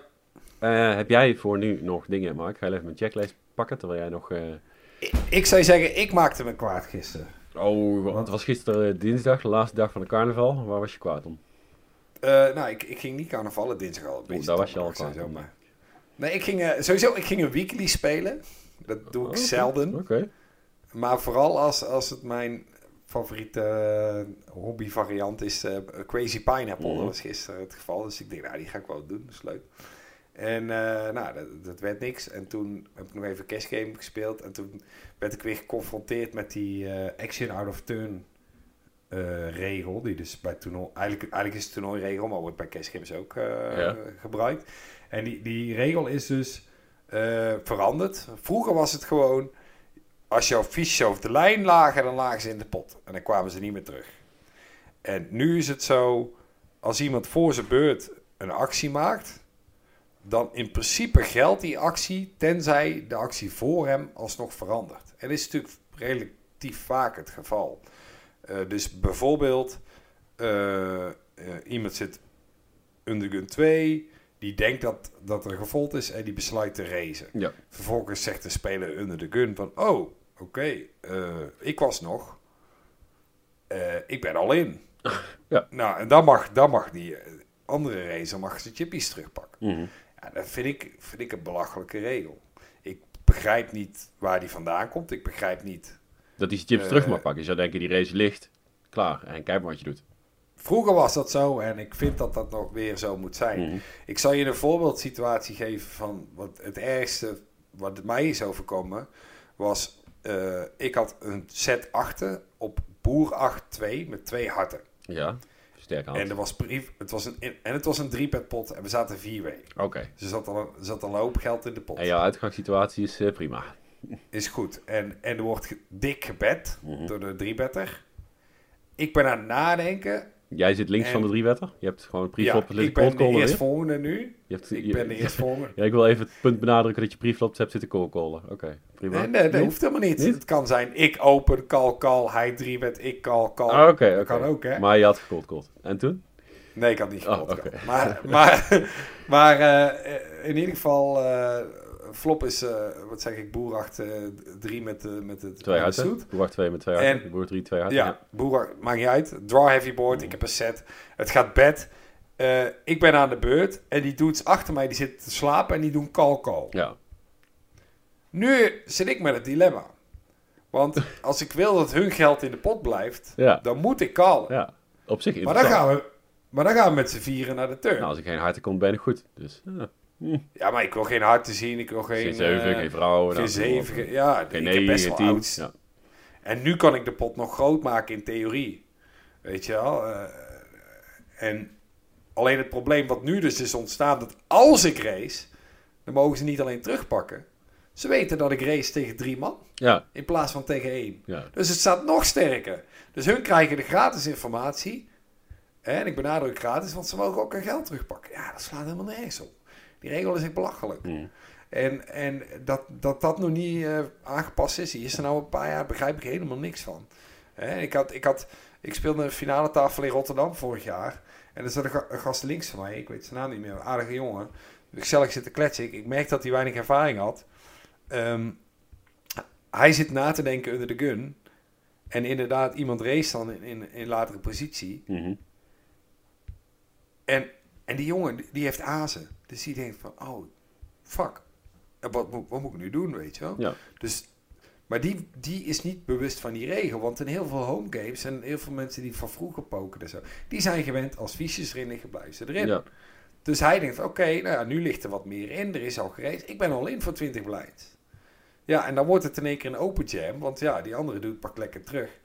Eh, heb jij voor nu nog dingen, Mark? Ga je even mijn checklist pakken, terwijl jij nog... eh, Ik, ik zou zeggen, ik maakte me kwaad gisteren. Oh, want het was gisteren eh, dinsdag, de laatste dag van de carnaval. Waar was je kwaad om? Eh, nou, ik, ik ging niet carnavallen dinsdag al. een beetje daar was je al kwaad om. maar- Nee, ik ging eh, sowieso ik ging een weekly spelen. Dat doe ik Oh, zelden. Oké. Maar vooral als, als het mijn favoriete eh, hobbyvariant is, eh, Crazy Pineapple. Mhm. Dat was gisteren het geval. Dus ik denk, nou, die ga ik wel doen. Dat is leuk. En eh, nou, dat, dat werd niks. En toen heb ik nog even Cash Game gespeeld. En toen werd ik weer geconfronteerd met die Action Out of Turn regel. Die dus bij toernooi... Eigenlijk, eigenlijk is het toernooiregel, maar wordt bij Cash Games ook Ja. gebruikt. En die, die regel is dus veranderd. Vroeger was het gewoon... Als jouw fiches over de lijn lagen, dan lagen ze in de pot. En dan kwamen ze niet meer terug. En nu is het zo... Als iemand voor zijn beurt een actie maakt... dan in principe geldt die actie... tenzij de actie voor hem alsnog verandert. En dat is natuurlijk relatief vaak het geval. Eh, dus bijvoorbeeld... eh, eh, iemand zit undergun 2... Die denkt dat, dat er gevolgd is en die besluit te racen. Ja. Vervolgens zegt de speler under the gun van... Oh, oké, eh, ik was nog. Eh, ik ben al in. Ja. Nou, en dan mag, dan mag die eh, andere racer mag zijn chippies terugpakken. Mhm. Ja, dat vind ik, vind ik een belachelijke regel. Ik begrijp niet waar die vandaan komt. Ik begrijp niet... Dat hij zijn chips terug mag pakken. Je zou denken, die race ligt. Klaar. En kijk maar wat je doet. Vroeger was dat zo en ik vind dat dat nog weer zo moet zijn. Mhm. Ik zal je een voorbeeldsituatie geven van wat het ergste wat mij is overkomen. Was, eh, ik had een set achter op boer 8 2 met twee harten. Ja. Sterk hand. En, er was brief, het was een, en het was een driepet pot en we zaten vier w Oké. Dus er zat, al een, zat al een hoop geld in de pot. En jouw uitgangssituatie is eh, prima. Is goed. En, en er wordt dik gebed Mhm. door de driebetter. Ik ben aan het nadenken. Jij zit links En- van de driewetter. Je hebt gewoon een Ja, preflop ik ben de eerstvolgende nu. Je hebt, Ik je- ben de eerstvolgende. Ja, ik wil even het punt benadrukken dat je preflops hebt zitten callen. Oké, prima. Nee, nee, dat hoeft helemaal niet. Niet? Het kan zijn, ik open, call, call, hij drie met ik call, call. Ah, Oké, dat kan ook, hè? Maar je had gecold called. En toen? Nee, ik had niet Oh, oké. Maar, maar, maar eh, in ieder geval, eh, flop is, eh, wat zeg ik, boer achter drie met, de met het Twee met de harten. zoet. Boer 2 met twee harten. En- Boer 3 twee harten. Ja, boer acht- maakt niet uit. Draw heavy board, ik heb een set. Het gaat bed. Eh, ik ben aan de beurt en die doet achter mij, die zit te slapen en die doen call. Ja. Nu zit ik met het dilemma. Want als ik wil dat hun geld in de pot blijft, Ja. dan moet ik callen. ja. Op zich Maar dan gaan we, maar dan gaan we met z'n vieren naar de turn. Nou, als ik geen harten kom, ben ik goed. Dus, ja. Ja, maar ik wil geen hart te zien, ik wil geen... Geen 7, eh, geen vrouw. geen zeven, geen- ja, Geen ik heb 9, best wel 10. ouds. Ja. En nu kan ik de pot nog groot maken in theorie. Weet je wel? eh, en alleen het probleem wat nu dus is ontstaan, dat als ik race, dan mogen ze niet alleen terugpakken. Ze weten dat ik race tegen drie man, Ja. in plaats van tegen één. Ja. Dus het staat nog sterker. Dus hun krijgen de gratis informatie. En ik benadruk gratis, want ze mogen ook hun geld terugpakken. Ja, dat slaat helemaal nergens op. Die regel is echt belachelijk. Mm. En, en dat, dat dat nog niet eh, aangepast is, hier is er nou een paar jaar, begrijp ik helemaal niks van. Hè, ik, had, ik, had, ik speelde een finale tafel in Rotterdam vorig jaar. En er zat een, ga- een gast links van mij, ik weet zijn naam niet meer, een aardige jongen. Gezellig zitten kletsen. Ik, ik merk dat hij weinig ervaring had. Ehm, hij zit na te denken under de gun. En inderdaad, iemand race dan in, in, in latere positie. Mhm. En, en die jongen, die- heeft azen. Dus die denkt van, oh, fuck. En Wat, moet- wat moet ik nu doen, weet je wel? Ja. Dus, maar die, die is niet bewust van die regel. Want in heel veel home games en heel veel mensen die van vroeger poken en zo... die zijn gewend als fiches erin liggen, blijven ze erin. Ja. Dus hij denkt, oké, nou ja, nu ligt er wat meer in. Er is al gereisd. Ik ben al in voor 20 blinds. Ja, en dan wordt het in één keer een open jam. Want ja, die andere doet pak lekker terug.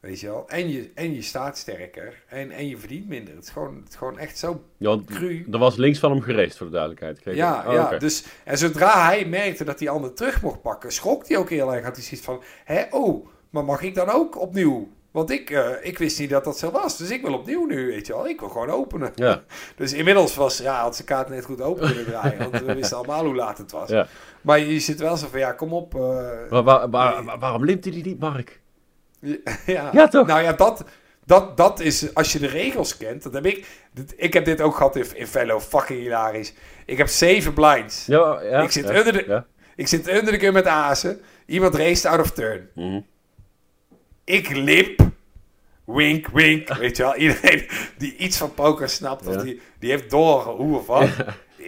Weet je wel. En je, en je staat sterker. En, en je verdient minder. Het is gewoon, het is gewoon echt zo Ja, cru. er was links van hem gereest, voor de duidelijkheid. Kreeg Ja, Oh, ja. Dus, en zodra hij merkte dat die ander terug mocht pakken, schrok hij ook heel erg. Had hij zoiets van, hè, oh, maar mag ik dan ook opnieuw? Want ik, eh, ik wist niet dat dat zo was. Dus ik wil opnieuw nu, weet je wel. Ik wil gewoon openen. Ja. Dus inmiddels was, ja, had zijn kaart net goed open kunnen draaien. want we wisten allemaal hoe laat het was. Ja. Maar je zit wel zo van, ja, kom op. eh, Waar- waar- waar- waarom limt hij die niet, Mark? Ja. Ja, toch? Nou ja, dat, dat, dat is, als je de regels kent, dat heb ik. dit- Ik heb dit ook gehad in, in Fellow, fucking hilarisch. Ik heb zeven blinds. Ja, ja, Ik zit ja, onder de- Ja. Ik zit under de gun met azen. Iemand race out of turn. Mhm. Ik lip. Wink, wink. Weet je wel, iedereen die iets van poker snapt, of die, die heeft door hoe of wat.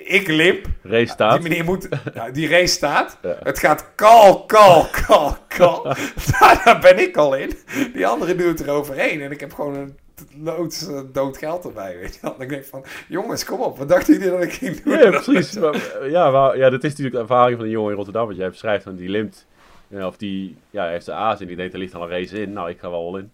Ik lip. Race staat. Die meneer moet... Die race staat. Ja. Het gaat kal, kal, kal, kal. daar, daar ben ik al in. Die andere doet er overheen. En ik heb gewoon een loods eh, dood geld erbij, weet je wel. Dan denk ik van, jongens, kom op. Wat dachten jullie dat ik ging doen? Ja, precies. Maar, eh, ja, maar, ja, dat is natuurlijk de ervaring van een jongen in Rotterdam. Wat jij beschrijft, van die limt. Ja, of die ja, heeft de aas en die denkt er ligt al een race in. Nou, ik ga wel in.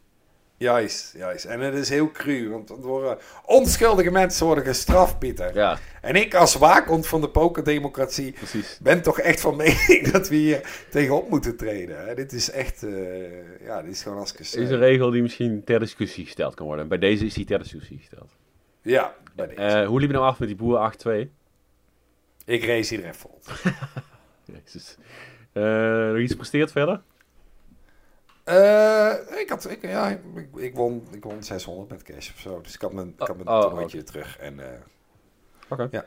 Juist, juist. En het is heel cru, want worden onschuldige mensen worden gestraft, Pieter. Ja, En ik als waakhond van de pokerdemocratie precies. ben toch echt van mening dat we hier tegenop moeten treden. Hè? Dit is echt, eh, ja, dit is gewoon als is een regel die misschien ter discussie gesteld kan worden. En bij deze is die ter discussie gesteld. Ja, bij deze. Eh, hoe liep je nou af met die boer 8-2? ik race iedereen vol. Jezus. Nog iets gepresteerd verder? Eh, ik, had, ik, ja, ik, ik, won, ik won 600 met cash of zo. Dus ik had mijn, ik had mijn Oh, oh, terug. En, eh, Oké. Ja.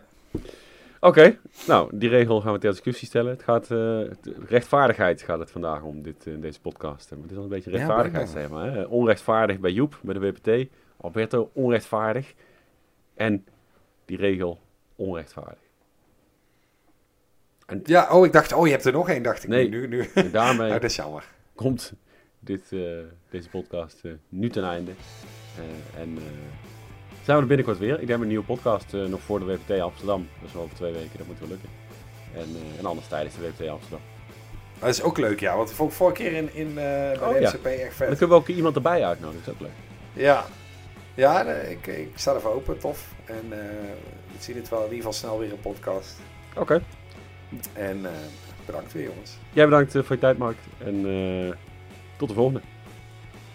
Oké, nou, die regel gaan we ter discussie stellen. Het gaat, eh, rechtvaardigheid gaat het vandaag om, dit, eh, deze podcast. Het is wel een beetje Ja, rechtvaardigheidsthema. hè? Onrechtvaardig bij Joep, bij de WPT. Alberto, onrechtvaardig. En die regel, onrechtvaardig. ja, oh, ik dacht, oh, je hebt er nog één, dacht ik. Nee. Nu, nu. En daarmee Nou, dat is jammer. komt dit, eh, deze podcast eh, nu ten einde. Eh, en zijn we er binnenkort weer. Ik heb een nieuwe podcast nog voor de WPT Amsterdam. Dat is wel over twee weken, dat moet wel lukken. En, en anders tijdens de WPT Amsterdam. Dat is ook leuk, ja. Want dat vond ik vorige keer in, in, bij Oh, de ja. MCP echt En dan vet. kunnen we ook iemand erbij uitnodigen, dat is ook leuk. Ja, ja ik, ik sta ervoor open, tof. En eh we zien het wel in ieder geval snel weer een podcast. Oké. En bedankt weer, jongens. Jij bedankt voor je tijd, Mark. En tot de volgende.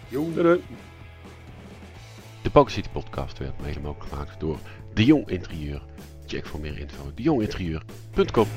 Doei. De Poker City podcast werd mede mogelijk gemaakt door De Jong Interieur. Check voor meer info dejonginterieur.com